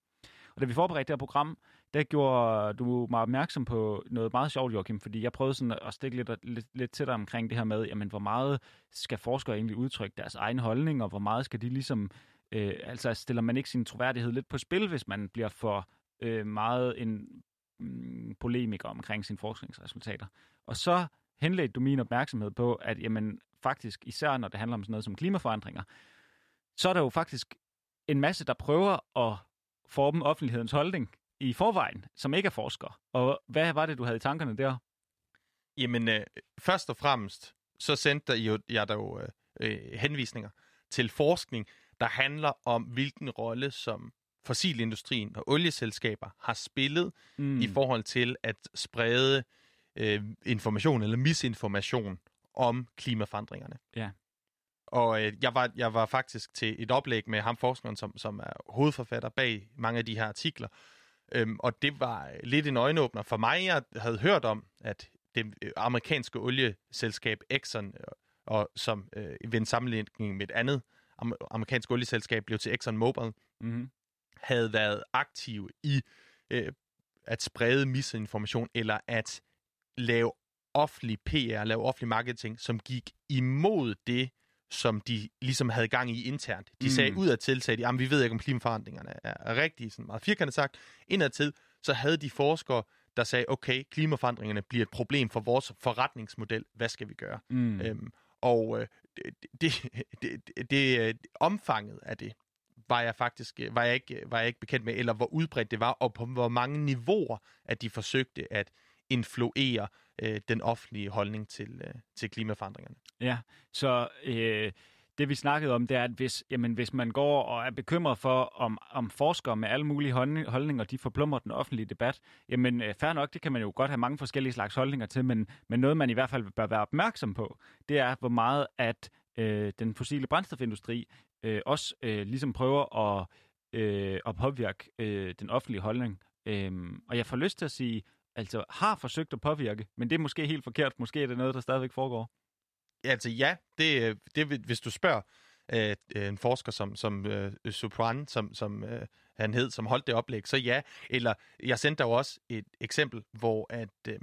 Og da vi forberedte det her program, der gjorde du mig opmærksom på noget meget sjovt, Joachim, fordi jeg prøvede sådan at stikke lidt, lidt, lidt til dig omkring det her med, jamen, hvor meget skal forskere egentlig udtrykke deres egen holdning, og hvor meget skal de ligesom, øh, altså stiller man ikke sin troværdighed lidt på spil, hvis man bliver for øh, meget en mm, polemiker omkring sine forskningsresultater. Og så henledte du min opmærksomhed på, at jamen, faktisk, især når det handler om sådan noget som klimaforandringer, så er der jo faktisk en masse, der prøver at forme offentlighedens holdning i forvejen, som ikke er forskere. Og hvad var det, du havde i tankerne der? Jamen, øh, først og fremmest, så sendte jeg, jo, jeg der jo øh, øh, henvisninger til forskning, der handler om, hvilken rolle som fossilindustrien og olieselskaber har spillet mm. i forhold til at sprede øh, information eller misinformation om klimaforandringerne. Ja. Og øh, jeg, var, jeg var faktisk til et oplæg med ham forskeren, som, som er hovedforfatter bag mange af de her artikler. Øhm, og det var lidt en øjenåbner for mig. Jeg havde hørt om, at det øh, amerikanske olieselskab Exxon, øh, og som øh, ved en sammenligning med et andet amerikansk olieselskab blev til Exxon Mobil, mm-hmm. Havde været aktiv i øh, at sprede misinformation eller at lave offentlig PR, lave offentlig marketing, som gik imod det, som de ligesom havde gang i internt. De mm. sagde ud af til, sagde de, vi ved ikke, om klimaforandringerne er, er rigtige, sådan meget firkantet sagt. Indadtil, så havde de forskere, der sagde, okay, klimaforandringerne bliver et problem for vores forretningsmodel. Hvad skal vi gøre? Mm. Øhm, og øh, det, det, det, det, øh, omfanget af det, var jeg faktisk øh, var jeg ikke, øh, var jeg ikke bekendt med, eller hvor udbredt det var, og på hvor mange niveauer, at de forsøgte at influere øh, den offentlige holdning til, øh, til klimaforandringerne. Ja, så øh, det vi snakkede om, det er, at hvis, jamen, hvis man går og er bekymret for, om, om forskere med alle mulige holdninger, de forplummer den offentlige debat, jamen øh, fair nok, det kan man jo godt have mange forskellige slags holdninger til, men, men noget man i hvert fald bør være opmærksom på, det er, hvor meget at øh, den fossile brændstofindustri øh, også øh, ligesom prøver at, øh, at påvirke øh, den offentlige holdning. Øh, og jeg får lyst til at sige, altså har forsøgt at påvirke, men det er måske helt forkert. Måske er det noget, der stadigvæk foregår. Ja, Altså ja, det, øh, det hvis du spørger øh, en forsker som, som øh, Supran, som, som øh, han hed, som holdt det oplæg, så ja. Eller jeg sendte dig også et eksempel, hvor at øh,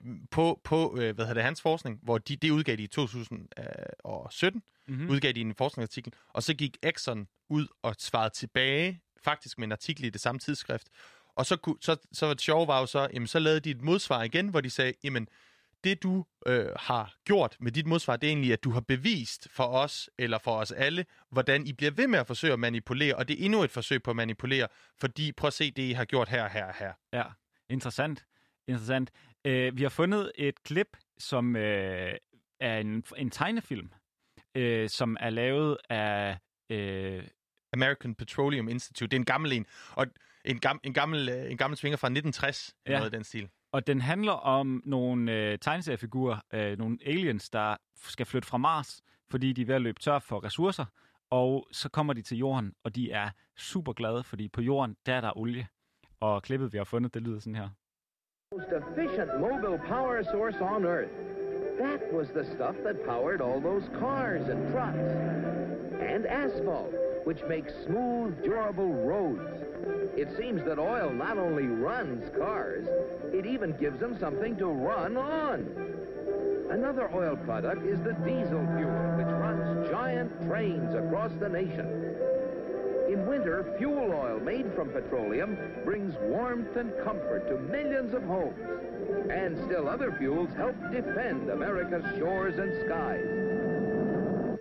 (laughs) på, på øh, hvad hedder det, hans forskning, hvor de, det udgav de i 2017, mm-hmm. udgav de en forskningsartikel, og så gik Exxon ud og svarede tilbage, faktisk med en artikel i det samme tidsskrift, og så, kunne, så, så var det sjove var jo så, jamen, så lavede de et modsvar igen, hvor de sagde, jamen, det du øh, har gjort med dit modsvar, det er egentlig, at du har bevist for os, eller for os alle, hvordan I bliver ved med at forsøge at manipulere, og det er endnu et forsøg på at manipulere, fordi prøv at se det, I har gjort her, her, her. Ja, interessant. Interessant. Øh, vi har fundet et klip, som øh, er en, en tegnefilm, øh, som er lavet af... Øh, American Petroleum Institute. Det er en gammel en. Og en, gam, en, gammel, øh, en gammel svinger fra 1960, ja. noget af den stil. Og den handler om nogle øh, tegneseriefigurer, øh, nogle aliens, der skal flytte fra Mars, fordi de er ved at løbe tør for ressourcer. Og så kommer de til jorden, og de er super glade, fordi på jorden, der er der olie. Og klippet, vi har fundet, det lyder sådan her. Most efficient mobile power source on Earth. That was the stuff that powered all those cars and trucks. And asphalt, which makes smooth, durable roads. It seems that oil not only runs cars, it even gives them something to run on. Another oil product is the diesel fuel, which runs giant trains across the nation. In winter, fuel oil made from petroleum brings warmth and comfort to millions of homes. And still other fuels help defend America's shores and skies.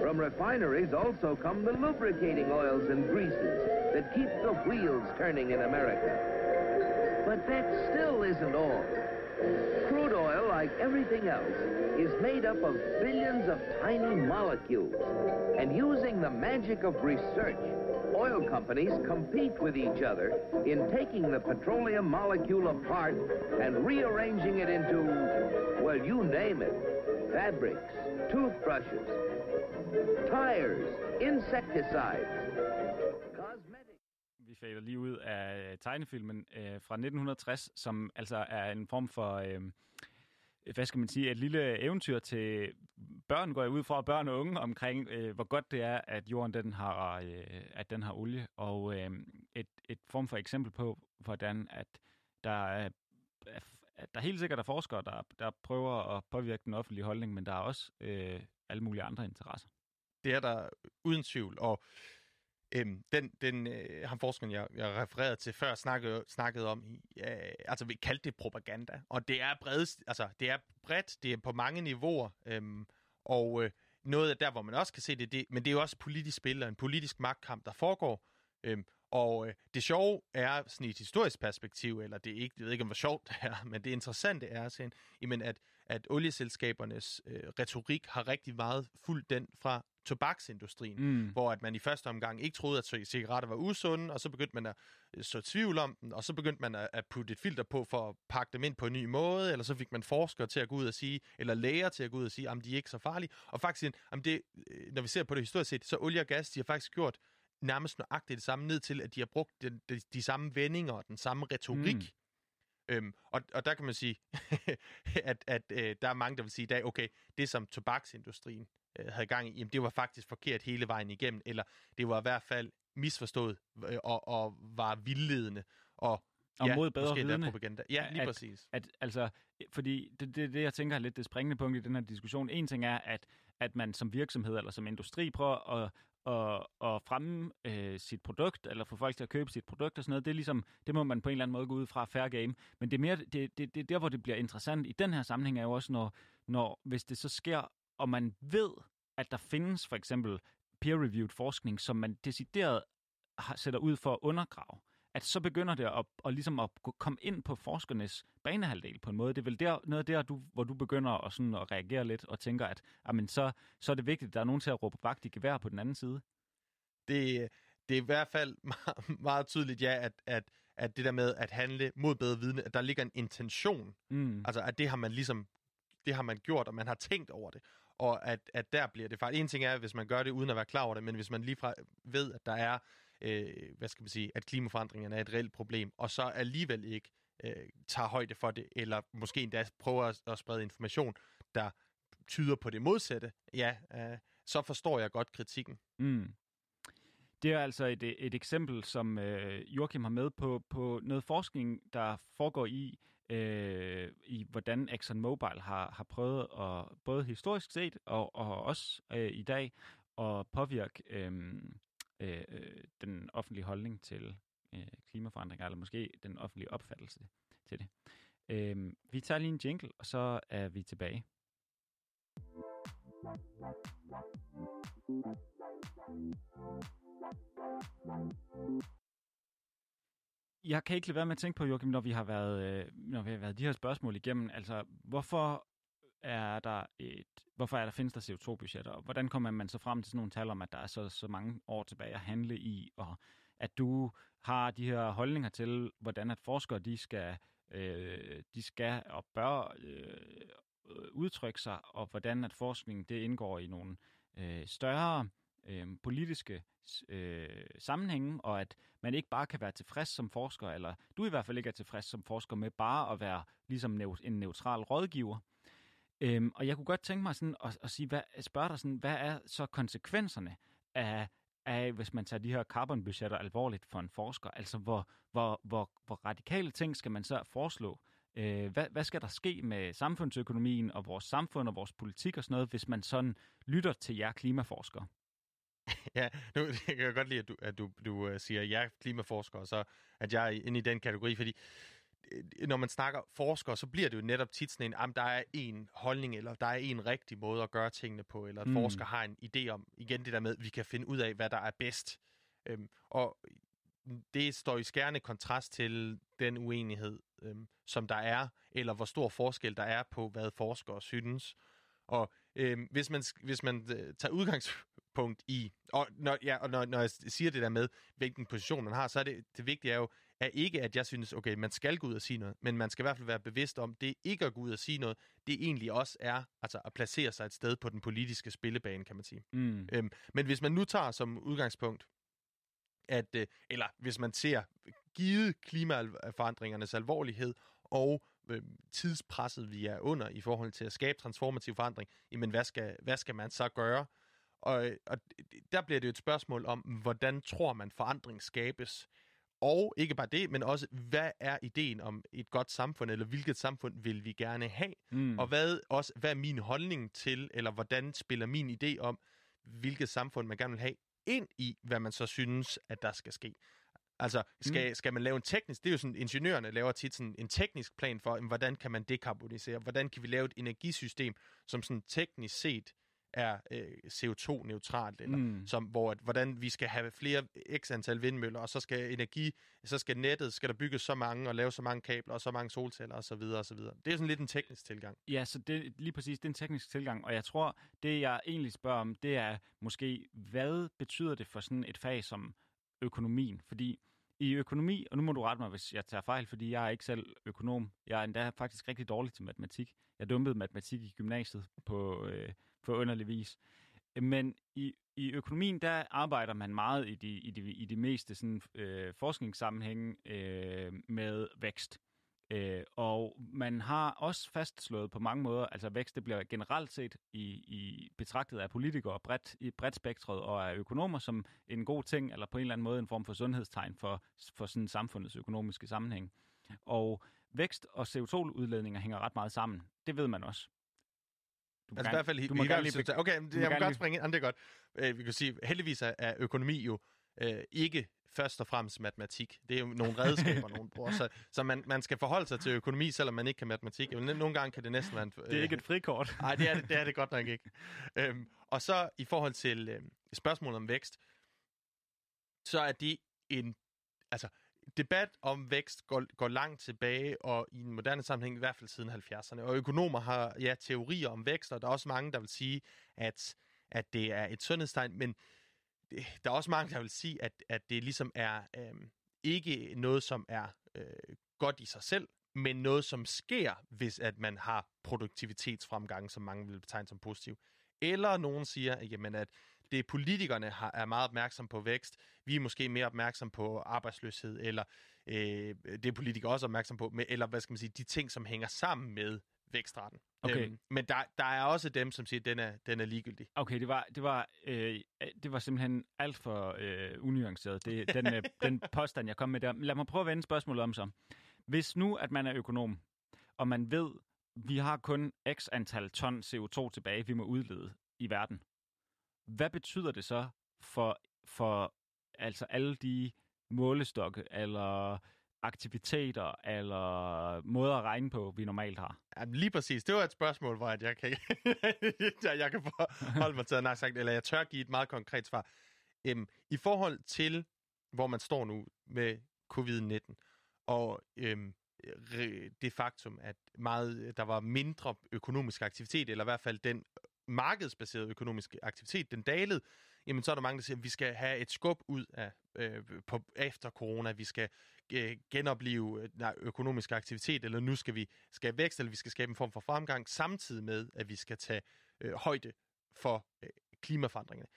From refineries also come the lubricating oils and greases that keep the wheels turning in America. But that still isn't all. Crude oil, like everything else, is made up of billions of tiny molecules. And using the magic of research, oil companies compete with each other in taking the petroleum molecule apart and rearranging it into, well, you name it, fabrics, toothbrushes, tires, insecticides, fader lige ud af øh, tegnefilmen øh, fra 1960, som altså er en form for... Øh, hvad skal man sige, et lille eventyr til børn, går jeg ud fra, børn og unge, omkring, øh, hvor godt det er, at jorden den har, øh, at den har olie. Og øh, et, et form for eksempel på, hvordan at der er, at der helt sikkert er forskere, der, der prøver at påvirke den offentlige holdning, men der er også øh, alle mulige andre interesser. Det er der uden tvivl, og Øhm, den, den øh, ham forskeren, jeg, jeg refererede til før, snakkede, snakkede om, øh, altså vi kaldte det propaganda, og det er bredt, altså det er bredt, det er på mange niveauer, øhm, og øh, noget af der, hvor man også kan se det, det, men det er jo også politisk spil og en politisk magtkamp, der foregår, øhm, og øh, det sjove er sådan i et historisk perspektiv, eller det er ikke, jeg ved ikke, hvor sjovt det er, men det interessante er sådan, jamen, at, at olieselskabernes øh, retorik har rigtig meget fuldt den fra tobaksindustrien, mm. hvor at man i første omgang ikke troede, at cigaretter var usunde, og så begyndte man at øh, så tvivl om dem, og så begyndte man at, at putte et filter på for at pakke dem ind på en ny måde, eller så fik man forskere til at gå ud og sige, eller læger til at gå ud og sige, at de er ikke så farlige. Og faktisk, om det, øh, når vi ser på det historisk set, så olie og gas, de har faktisk gjort nærmest nøjagtigt det samme ned til, at de har brugt de, de, de samme vendinger og den samme retorik. Mm. Øhm, og, og der kan man sige, (laughs) at, at øh, der er mange, der vil sige i dag, okay, det som tobaksindustrien øh, havde gang i, jamen, det var faktisk forkert hele vejen igennem, eller det var i hvert fald misforstået øh, og, og var vildledende. Og og ja, mod bedre vidne. propaganda. Ja, lige at, præcis. At, altså, fordi det, det, det, jeg tænker er lidt det springende punkt i den her diskussion. En ting er, at, at man som virksomhed eller som industri prøver at, at, at fremme øh, sit produkt, eller få folk til at købe sit produkt og sådan noget. Det, er ligesom, det må man på en eller anden måde gå ud fra fair game. Men det er mere, det, det, det der, hvor det bliver interessant i den her sammenhæng, er jo også, når, når hvis det så sker, og man ved, at der findes for eksempel peer-reviewed forskning, som man decideret sætter ud for at undergrave, at så begynder det at, at, ligesom at komme ind på forskernes banehalvdel på en måde. Det er vel der, noget der, du, hvor du begynder at, sådan at reagere lidt og tænker, at jamen, så, så er det vigtigt, at der er nogen til at råbe vagt i gevær på den anden side. Det, det er i hvert fald (laughs) meget, meget tydeligt, ja, at, at, at det der med at handle mod bedre vidne, at der ligger en intention. Mm. Altså, at det har man ligesom det har man gjort, og man har tænkt over det og at, at der bliver det faktisk... En ting er, hvis man gør det uden at være klar over det, men hvis man lige fra ved, at der er, øh, hvad skal man sige, at klimaforandringerne er et reelt problem, og så alligevel ikke øh, tager højde for det, eller måske endda prøver at, at sprede information, der tyder på det modsatte, ja, øh, så forstår jeg godt kritikken. Mm. Det er altså et, et eksempel, som øh, Joachim har med på, på noget forskning, der foregår i, øh, i hvordan ExxonMobil har, har prøvet at, både historisk set og, og også øh, i dag, at påvirke øhm, øh, øh, den offentlige holdning til øh, klimaforandringer, eller måske den offentlige opfattelse til det. Øh, vi tager lige en jingle, og så er vi tilbage. Jeg kan ikke lade være med at tænke på, Joachim, når vi har været, øh, når vi har været de her spørgsmål igennem. Altså, hvorfor er der et, hvorfor er der, findes der CO2-budgetter, og hvordan kommer man så frem til sådan nogle tal om, at der er så, så mange år tilbage at handle i, og at du har de her holdninger til, hvordan at forskere de skal, øh, de skal og bør øh, øh udtrykke sig, og hvordan at forskning det indgår i nogle øh, større øh, Øhm, politiske øh, sammenhænge, og at man ikke bare kan være tilfreds som forsker, eller du i hvert fald ikke er tilfreds som forsker med bare at være ligesom en neutral rådgiver. Øhm, og jeg kunne godt tænke mig sådan at, at sige, hvad, spørge dig sådan, hvad er så konsekvenserne af, af, hvis man tager de her carbonbudgetter alvorligt for en forsker? Altså, hvor, hvor, hvor, hvor radikale ting skal man så foreslå? Øh, hvad, hvad skal der ske med samfundsøkonomien og vores samfund og vores politik og sådan noget, hvis man sådan lytter til jer klimaforskere? Ja, nu (laughs) jeg kan godt lide, at du, at du, du uh, siger, ja, klimaforsker, og så at jeg er inde i den kategori, fordi øh, når man snakker forskere, så bliver det jo netop tit sådan en, at der er en holdning, eller der er en rigtig måde at gøre tingene på, eller at mm. forsker har en idé om, igen det der med, at vi kan finde ud af, hvad der er bedst. Øhm, og det står i skærende kontrast til den uenighed, øhm, som der er, eller hvor stor forskel der er på, hvad forskere synes. Og øhm, hvis man, hvis man øh, tager udgangspunkt i, og, når, ja, og når, når jeg siger det der med, hvilken position man har, så er det, det vigtige er jo, er ikke, at jeg synes, okay, man skal gå ud og sige noget, men man skal i hvert fald være bevidst om, det ikke at gå ud og sige noget, det egentlig også er altså at placere sig et sted på den politiske spillebane, kan man sige. Mm. Øhm, men hvis man nu tager som udgangspunkt, at, øh, eller hvis man ser givet klimaforandringernes alvorlighed, og øh, tidspresset, vi er under i forhold til at skabe transformativ forandring, jamen hvad skal, hvad skal man så gøre? Og, og der bliver det jo et spørgsmål om, hvordan tror man forandring skabes? Og ikke bare det, men også, hvad er ideen om et godt samfund, eller hvilket samfund vil vi gerne have? Mm. Og hvad, også, hvad er min holdning til, eller hvordan spiller min idé om, hvilket samfund man gerne vil have, ind i, hvad man så synes, at der skal ske? Altså, skal, mm. skal man lave en teknisk... Det er jo sådan, ingeniørerne laver tit sådan en teknisk plan for, jamen, hvordan kan man dekarbonisere? Hvordan kan vi lave et energisystem, som sådan teknisk set er øh, CO2-neutralt, eller Mm. som, hvor at, hvordan vi skal have flere x antal vindmøller, og så skal energi, så skal nettet, skal der bygges så mange, og lave så mange kabler, og så mange solceller, og så videre, og så videre. Det er sådan lidt en teknisk tilgang. Ja, så det, lige præcis, det er en teknisk tilgang, og jeg tror, det jeg egentlig spørger om, det er måske, hvad betyder det for sådan et fag som økonomien? Fordi i økonomi, og nu må du rette mig, hvis jeg tager fejl, fordi jeg er ikke selv økonom. Jeg er endda faktisk rigtig dårlig til matematik. Jeg dumpede matematik i gymnasiet på, øh, på underlig vis. Men i, i økonomien, der arbejder man meget i de, i de, i de meste sådan, øh, forskningssammenhænge øh, med vækst. Øh, og man har også fastslået på mange måder, altså vækst det bliver generelt set i, i betragtet af politikere bredt, i bredt spektret og af økonomer som en god ting, eller på en eller anden måde en form for sundhedstegn for, for sådan samfundets økonomiske sammenhæng. Og vækst og CO2-udledninger hænger ret meget sammen. Det ved man også. Du Altså i hvert fald... i- du må i gerne lige Okay, men det, jeg må godt lige- springe ind. Ah, Det er godt. Øh, vi kan sige, heldigvis er, økonomi jo øh, ikke først og fremmest matematik. Det er jo nogle redskaber, (laughs) nogen bruger. Så, så man, man skal forholde sig til økonomi, selvom man ikke kan matematik. Jo, Nogle gange kan det næsten være en... Det er ikke et frikort. (laughs) Nej, det er det, det er det godt nok ikke. (laughs) Øhm, og så i forhold til øhm, spørgsmålet om vækst, så er det en... Altså, debat om vækst går, går langt tilbage, og i en moderne sammenhæng i hvert fald siden 70'erne. Og økonomer har ja, teorier om vækst, og der er også mange, der vil sige, at, at det er et sundhedstegn, men det, der er også mange, der vil sige, at, at det ligesom er øhm, ikke noget, som er øh, godt i sig selv, men noget, som sker, hvis at man har produktivitetsfremgang, som mange vil betegne som positiv. Eller nogen siger, at, jamen, at det politikerne har, er meget opmærksom på vækst. Vi er måske mere opmærksom på arbejdsløshed, eller øh, det er politikere også opmærksom på, med, eller hvad skal man sige, de ting, som hænger sammen med vækstraten. Okay. Øhm, men der, der er også dem, som siger, at den er, den er ligegyldig. Okay, det var, det var, øh, det var simpelthen alt for øh, unuanceret, det, den, øh, (laughs) den påstand, jeg kom med der. Lad mig prøve at vende spørgsmålet om så. Hvis nu, at man er økonom, og man ved, vi har kun x antal ton CO2 tilbage, vi må udlede i verden. Hvad betyder det så for, for altså alle de målestokke, eller aktiviteter, eller måder at regne på, vi normalt har? Jamen, lige præcis. Det var et spørgsmål, hvor jeg kan, (laughs) jeg, jeg kan holde mig til, at sagt, eller jeg tør give et meget konkret svar. Øhm, I forhold til, hvor man står nu med covid-19, og øhm, det faktum, at meget, der var mindre økonomisk aktivitet, eller i hvert fald den markedsbaserede økonomiske aktivitet, den dalede, jamen så er der mange, der siger, at vi skal have et skub ud af øh, på, efter corona, vi skal øh, genopleve øh, nej, økonomisk aktivitet, eller nu skal vi skabe vækst, eller vi skal skabe en form for fremgang, samtidig med, at vi skal tage øh, højde for øh, klimaforandringerne,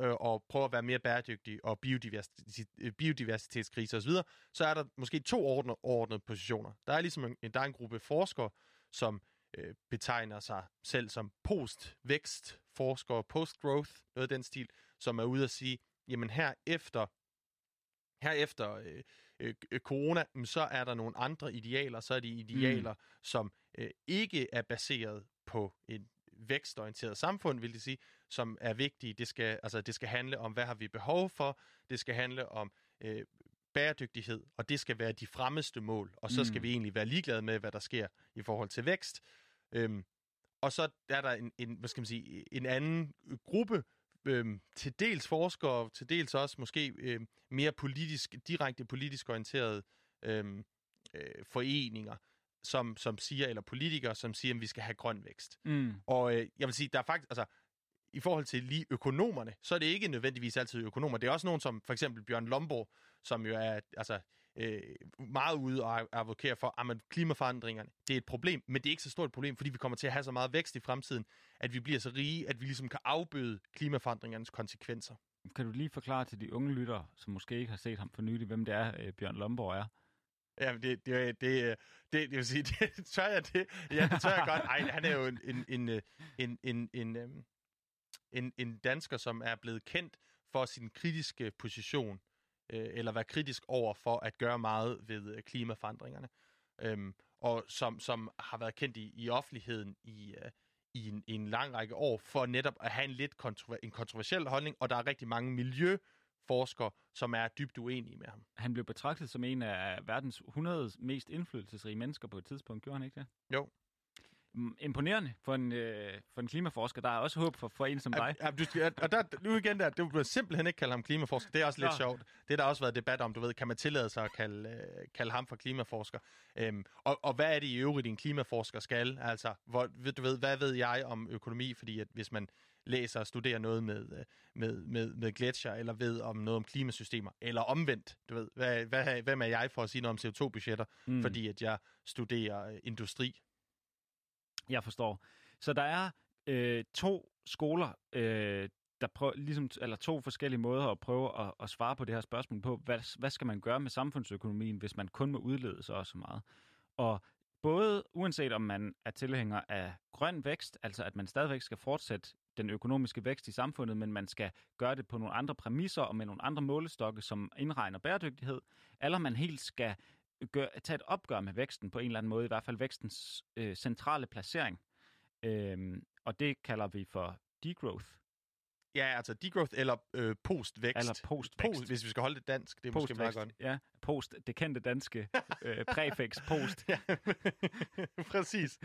øh, og prøve at være mere bæredygtige, og biodiversitet, øh, biodiversitetskrise osv., så er der måske to ordnede, ordnede positioner. Der er ligesom en, der er en gruppe forskere, som øh, betegner sig selv som post-vækst-forskere, post-growth, noget af den stil, som er ude at sige, jamen her efter her efter øh, øh, øh, corona, mm, så er der nogle andre idealer. Så er de idealer, mm. som øh, ikke er baseret på et vækstorienteret samfund, vil det sige, som er vigtige. Det skal, altså, det skal handle om, hvad har vi behov for. Det skal handle om øh, bæredygtighed, og det skal være de fremmeste mål. Og så skal Mm. vi egentlig være ligeglade med, hvad der sker i forhold til vækst. Øhm, og så er der en, en, hvad skal man sige, en anden gruppe, øhm, til dels forskere, til dels også måske øhm, mere politisk, direkte politisk orienterede øhm, øh, foreninger, som, som siger, eller politikere, som siger, at vi skal have grøn vækst. Mm. Og øh, jeg vil sige, der er faktisk, altså, i forhold til lige økonomerne, så er det ikke nødvendigvis altid økonomer. Det er også nogen som for eksempel Bjørn Lomborg, som jo er altså, øh, meget ude og advokerer for, at klimaforandringerne, det er et problem, men det er ikke så stort et problem, fordi vi kommer til at have så meget vækst i fremtiden, at vi bliver så rige, at vi ligesom kan afbøde klimaforandringernes konsekvenser. Kan du lige forklare til de unge lyttere, som måske ikke har set ham for nylig, hvem det er, øh, Bjørn Lomborg er? Ja, det, det, det, det, det, vil sige, (laughs) det tør jeg det. Ja, det tør jeg godt. Ej, han er jo en, en, en, øh, en, en, en, øhm, en, en dansker, som er blevet kendt for sin kritiske position, øh, eller være kritisk over for at gøre meget ved øh, klimaforandringerne. Øhm, og som, som har været kendt i, i offentligheden i, uh, i, en, i en lang række år, for netop at have en lidt kontrover- en kontroversiel holdning, og der er rigtig mange miljøforskere, som er dybt uenige med ham. Han blev betragtet som en af verdens 100 mest indflydelsesrige mennesker på et tidspunkt, gjorde han ikke det? Jo. Imponerende for en, øh, for en klimaforsker. Der er også håb for, for en som dig. Ja, du, skal- og der, nu igen der, du vil simpelthen ikke kalde ham klimaforsker. Det er også lidt Nå. sjovt. Det har der også været debat om, du ved, kan man tillade sig at kalde, øh, kalde ham for klimaforsker? Øhm, og, og hvad er det i øvrigt, en klimaforsker skal? Altså, hvor, du ved, hvad ved jeg om økonomi? Fordi at hvis man læser og studerer noget med, øh, med, med, med gletsjer, eller ved om noget om klimasystemer, eller omvendt, du ved, hvad, hvad, hvem er jeg for at sige noget om CO2-budgetter, Mm. mm. fordi at jeg studerer øh, industri? Jeg forstår. Så der er øh, to skoler, øh, der prøver, ligesom, eller to forskellige måder at prøve at, at svare på det her spørgsmål på. Hvad, hvad skal man gøre med samfundsøkonomien, hvis man kun må udlede så og så meget? Og både uanset om man er tilhænger af grøn vækst, altså at man stadigvæk skal fortsætte den økonomiske vækst i samfundet, men man skal gøre det på nogle andre præmisser og med nogle andre målestokke, som indregner bæredygtighed, eller man helt skal gøre, tage et opgør med væksten på en eller anden måde, i hvert fald vækstens øh, centrale placering. Øhm, og det kalder vi for degrowth, Ja, altså degrowth eller øh, postvækst. eller postvækst. Post, hvis vi skal holde det dansk, det er måske meget godt. Ja, post, det kendte danske øh, (laughs) præfix, post. Ja, (laughs) præcis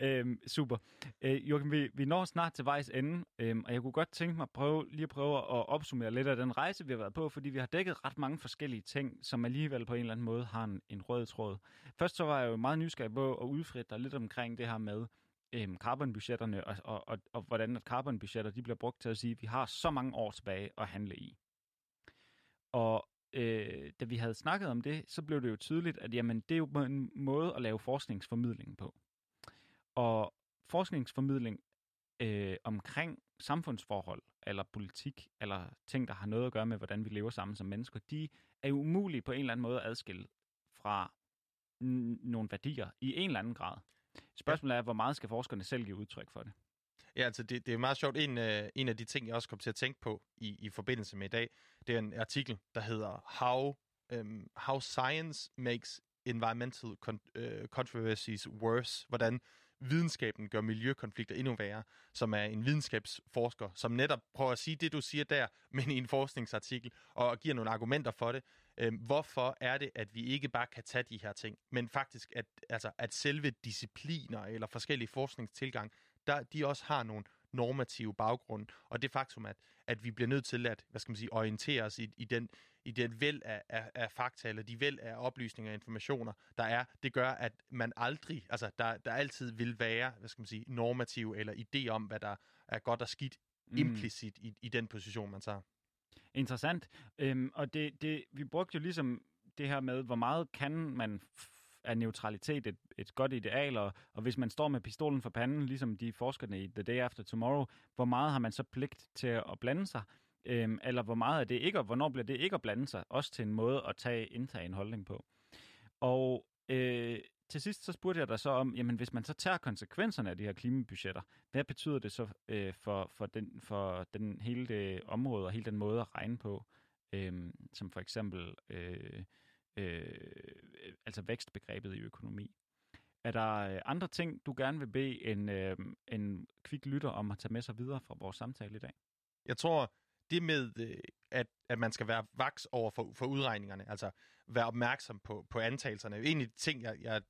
øhm, super. Øh, Joachim, vi, vi når snart til vejs ende, øhm, og jeg kunne godt tænke mig at prøve, lige at prøve at opsummere lidt af den rejse, vi har været på, fordi vi har dækket ret mange forskellige ting, som alligevel på en eller anden måde har en, en rød tråd. Først så var jeg jo meget nysgerrig på at udfritte dig lidt omkring det her med øhm, carbonbudgetterne, og, og, og, og hvordan at carbonbudgetter de bliver brugt til at sige, at vi har så mange år tilbage at handle i. Og øh, da vi havde snakket om det, så blev det jo tydeligt, at jamen, det er jo en måde at lave forskningsformidling på. Og forskningsformidling øh, omkring samfundsforhold, eller politik, eller ting, der har noget at gøre med, hvordan vi lever sammen som mennesker, de er jo umulige på en eller anden måde at adskille fra nogle værdier i en eller anden grad. Spørgsmålet er, hvor meget skal forskerne selv give udtryk for det? Ja, altså det, det er meget sjovt. En, øh, en af de ting, jeg også kom til at tænke på i, i forbindelse med i dag, det er en artikel, der hedder How, um, How Science Makes Environmental con- uh, Controversies Worse. Hvordan videnskaben gør miljøkonflikter endnu værre, som er en videnskabsforsker, som netop prøver at sige det, du siger der, (laughs) men i en forskningsartikel, og giver nogle argumenter for det. Øh, hvorfor er det, at vi ikke bare kan tage de her ting, men faktisk, at, altså, at selve discipliner eller forskellige forskningstilgang, der, de også har nogle normative baggrund, og det faktum, at, at vi bliver nødt til at, hvad skal man sige, orientere os i, i den i den væld af, af, af fakta, eller de væld af oplysninger og informationer, der er, det gør, at man aldrig, altså der, der altid vil være, hvad skal man sige, normativ eller idé om, hvad der er godt og skidt mm. implicit i, i den position, man tager. Interessant. Øhm, og det, det, vi brugte jo ligesom det her med, hvor meget kan man er neutralitet et, et godt ideal, og, og hvis man står med pistolen for panden, ligesom de forskerne i The Day After Tomorrow, hvor meget har man så pligt til at blande sig? Øhm, eller hvor meget er det ikke, og hvornår bliver det ikke at blande sig? Også til en måde at tage, indtage en holdning på. Og øh, til sidst så spurgte jeg dig så om, jamen hvis man så tager konsekvenserne af de her klimabudgetter, hvad betyder det så øh, for, for, den, for den hele det område og hele den måde at regne på, øh, som for eksempel øh, øh, altså vækstbegrebet i økonomi? Er der øh, andre ting, du gerne vil bede en, øh, en kvik lytter om at tage med sig videre fra vores samtale i dag? Jeg tror, det med, øh, at, at man skal være vaks over for, for udregningerne, altså være opmærksom på, på antagelserne. En af de ting, jeg, jeg,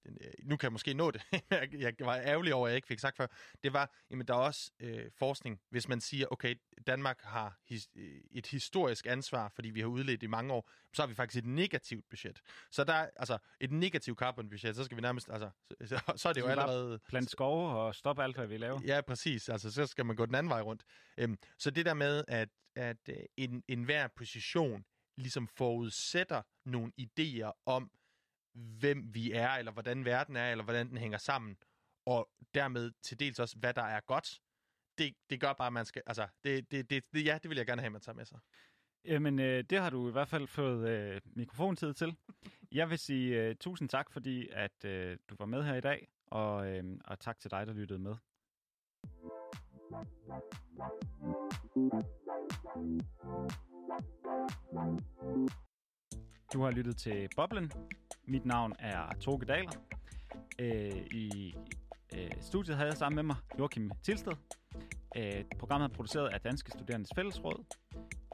nu kan jeg måske nå det, (laughs) jeg, jeg var ærgerlig over, at jeg ikke fik sagt før, det var, jamen der er også øh, forskning, hvis man siger, okay, Danmark har his, øh, et historisk ansvar, fordi vi har udledt i mange år, så har vi faktisk et negativt budget. Så der er altså et negativt carbonbudget, så skal vi nærmest, altså, så, så, er det jo allerede... Plant skove og stoppe alt, hvad vi laver? Ja, præcis. Altså, så skal man gå den anden vej rundt. Øhm, så det der med, at, at øh, en, en hver position ligesom forudsætter nogle idéer om, hvem vi er, eller hvordan verden er, eller hvordan den hænger sammen, og dermed til dels også, hvad der er godt, det, det gør bare, at man skal... Altså, det, det, det, det, ja, det vil jeg gerne have, at man tager med sig. Jamen, øh, det har du i hvert fald fået øh, mikrofontid til. Jeg vil sige øh, tusind tak, fordi at øh, du var med her i dag, og, øh, og tak til dig, der lyttede med. Du har lyttet til Boblen. Mit navn er Toge Daler. Øh, I øh, studiet havde jeg sammen med mig Joachim Tilsted. Øh, programmet er produceret af Danske Studerendes Fællesråd.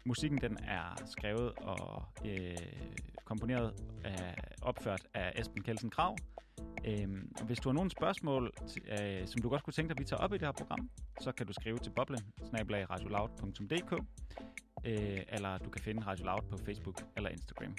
Musikken den er skrevet og øh, komponeret af, opført af Esben Kelsen Krav. Øhm, hvis du har nogle spørgsmål, øh, som du godt kunne tænke dig, at vi tager op i det her program, så kan du skrive til boblen øh, eller du kan finde Radio Loud på Facebook eller Instagram.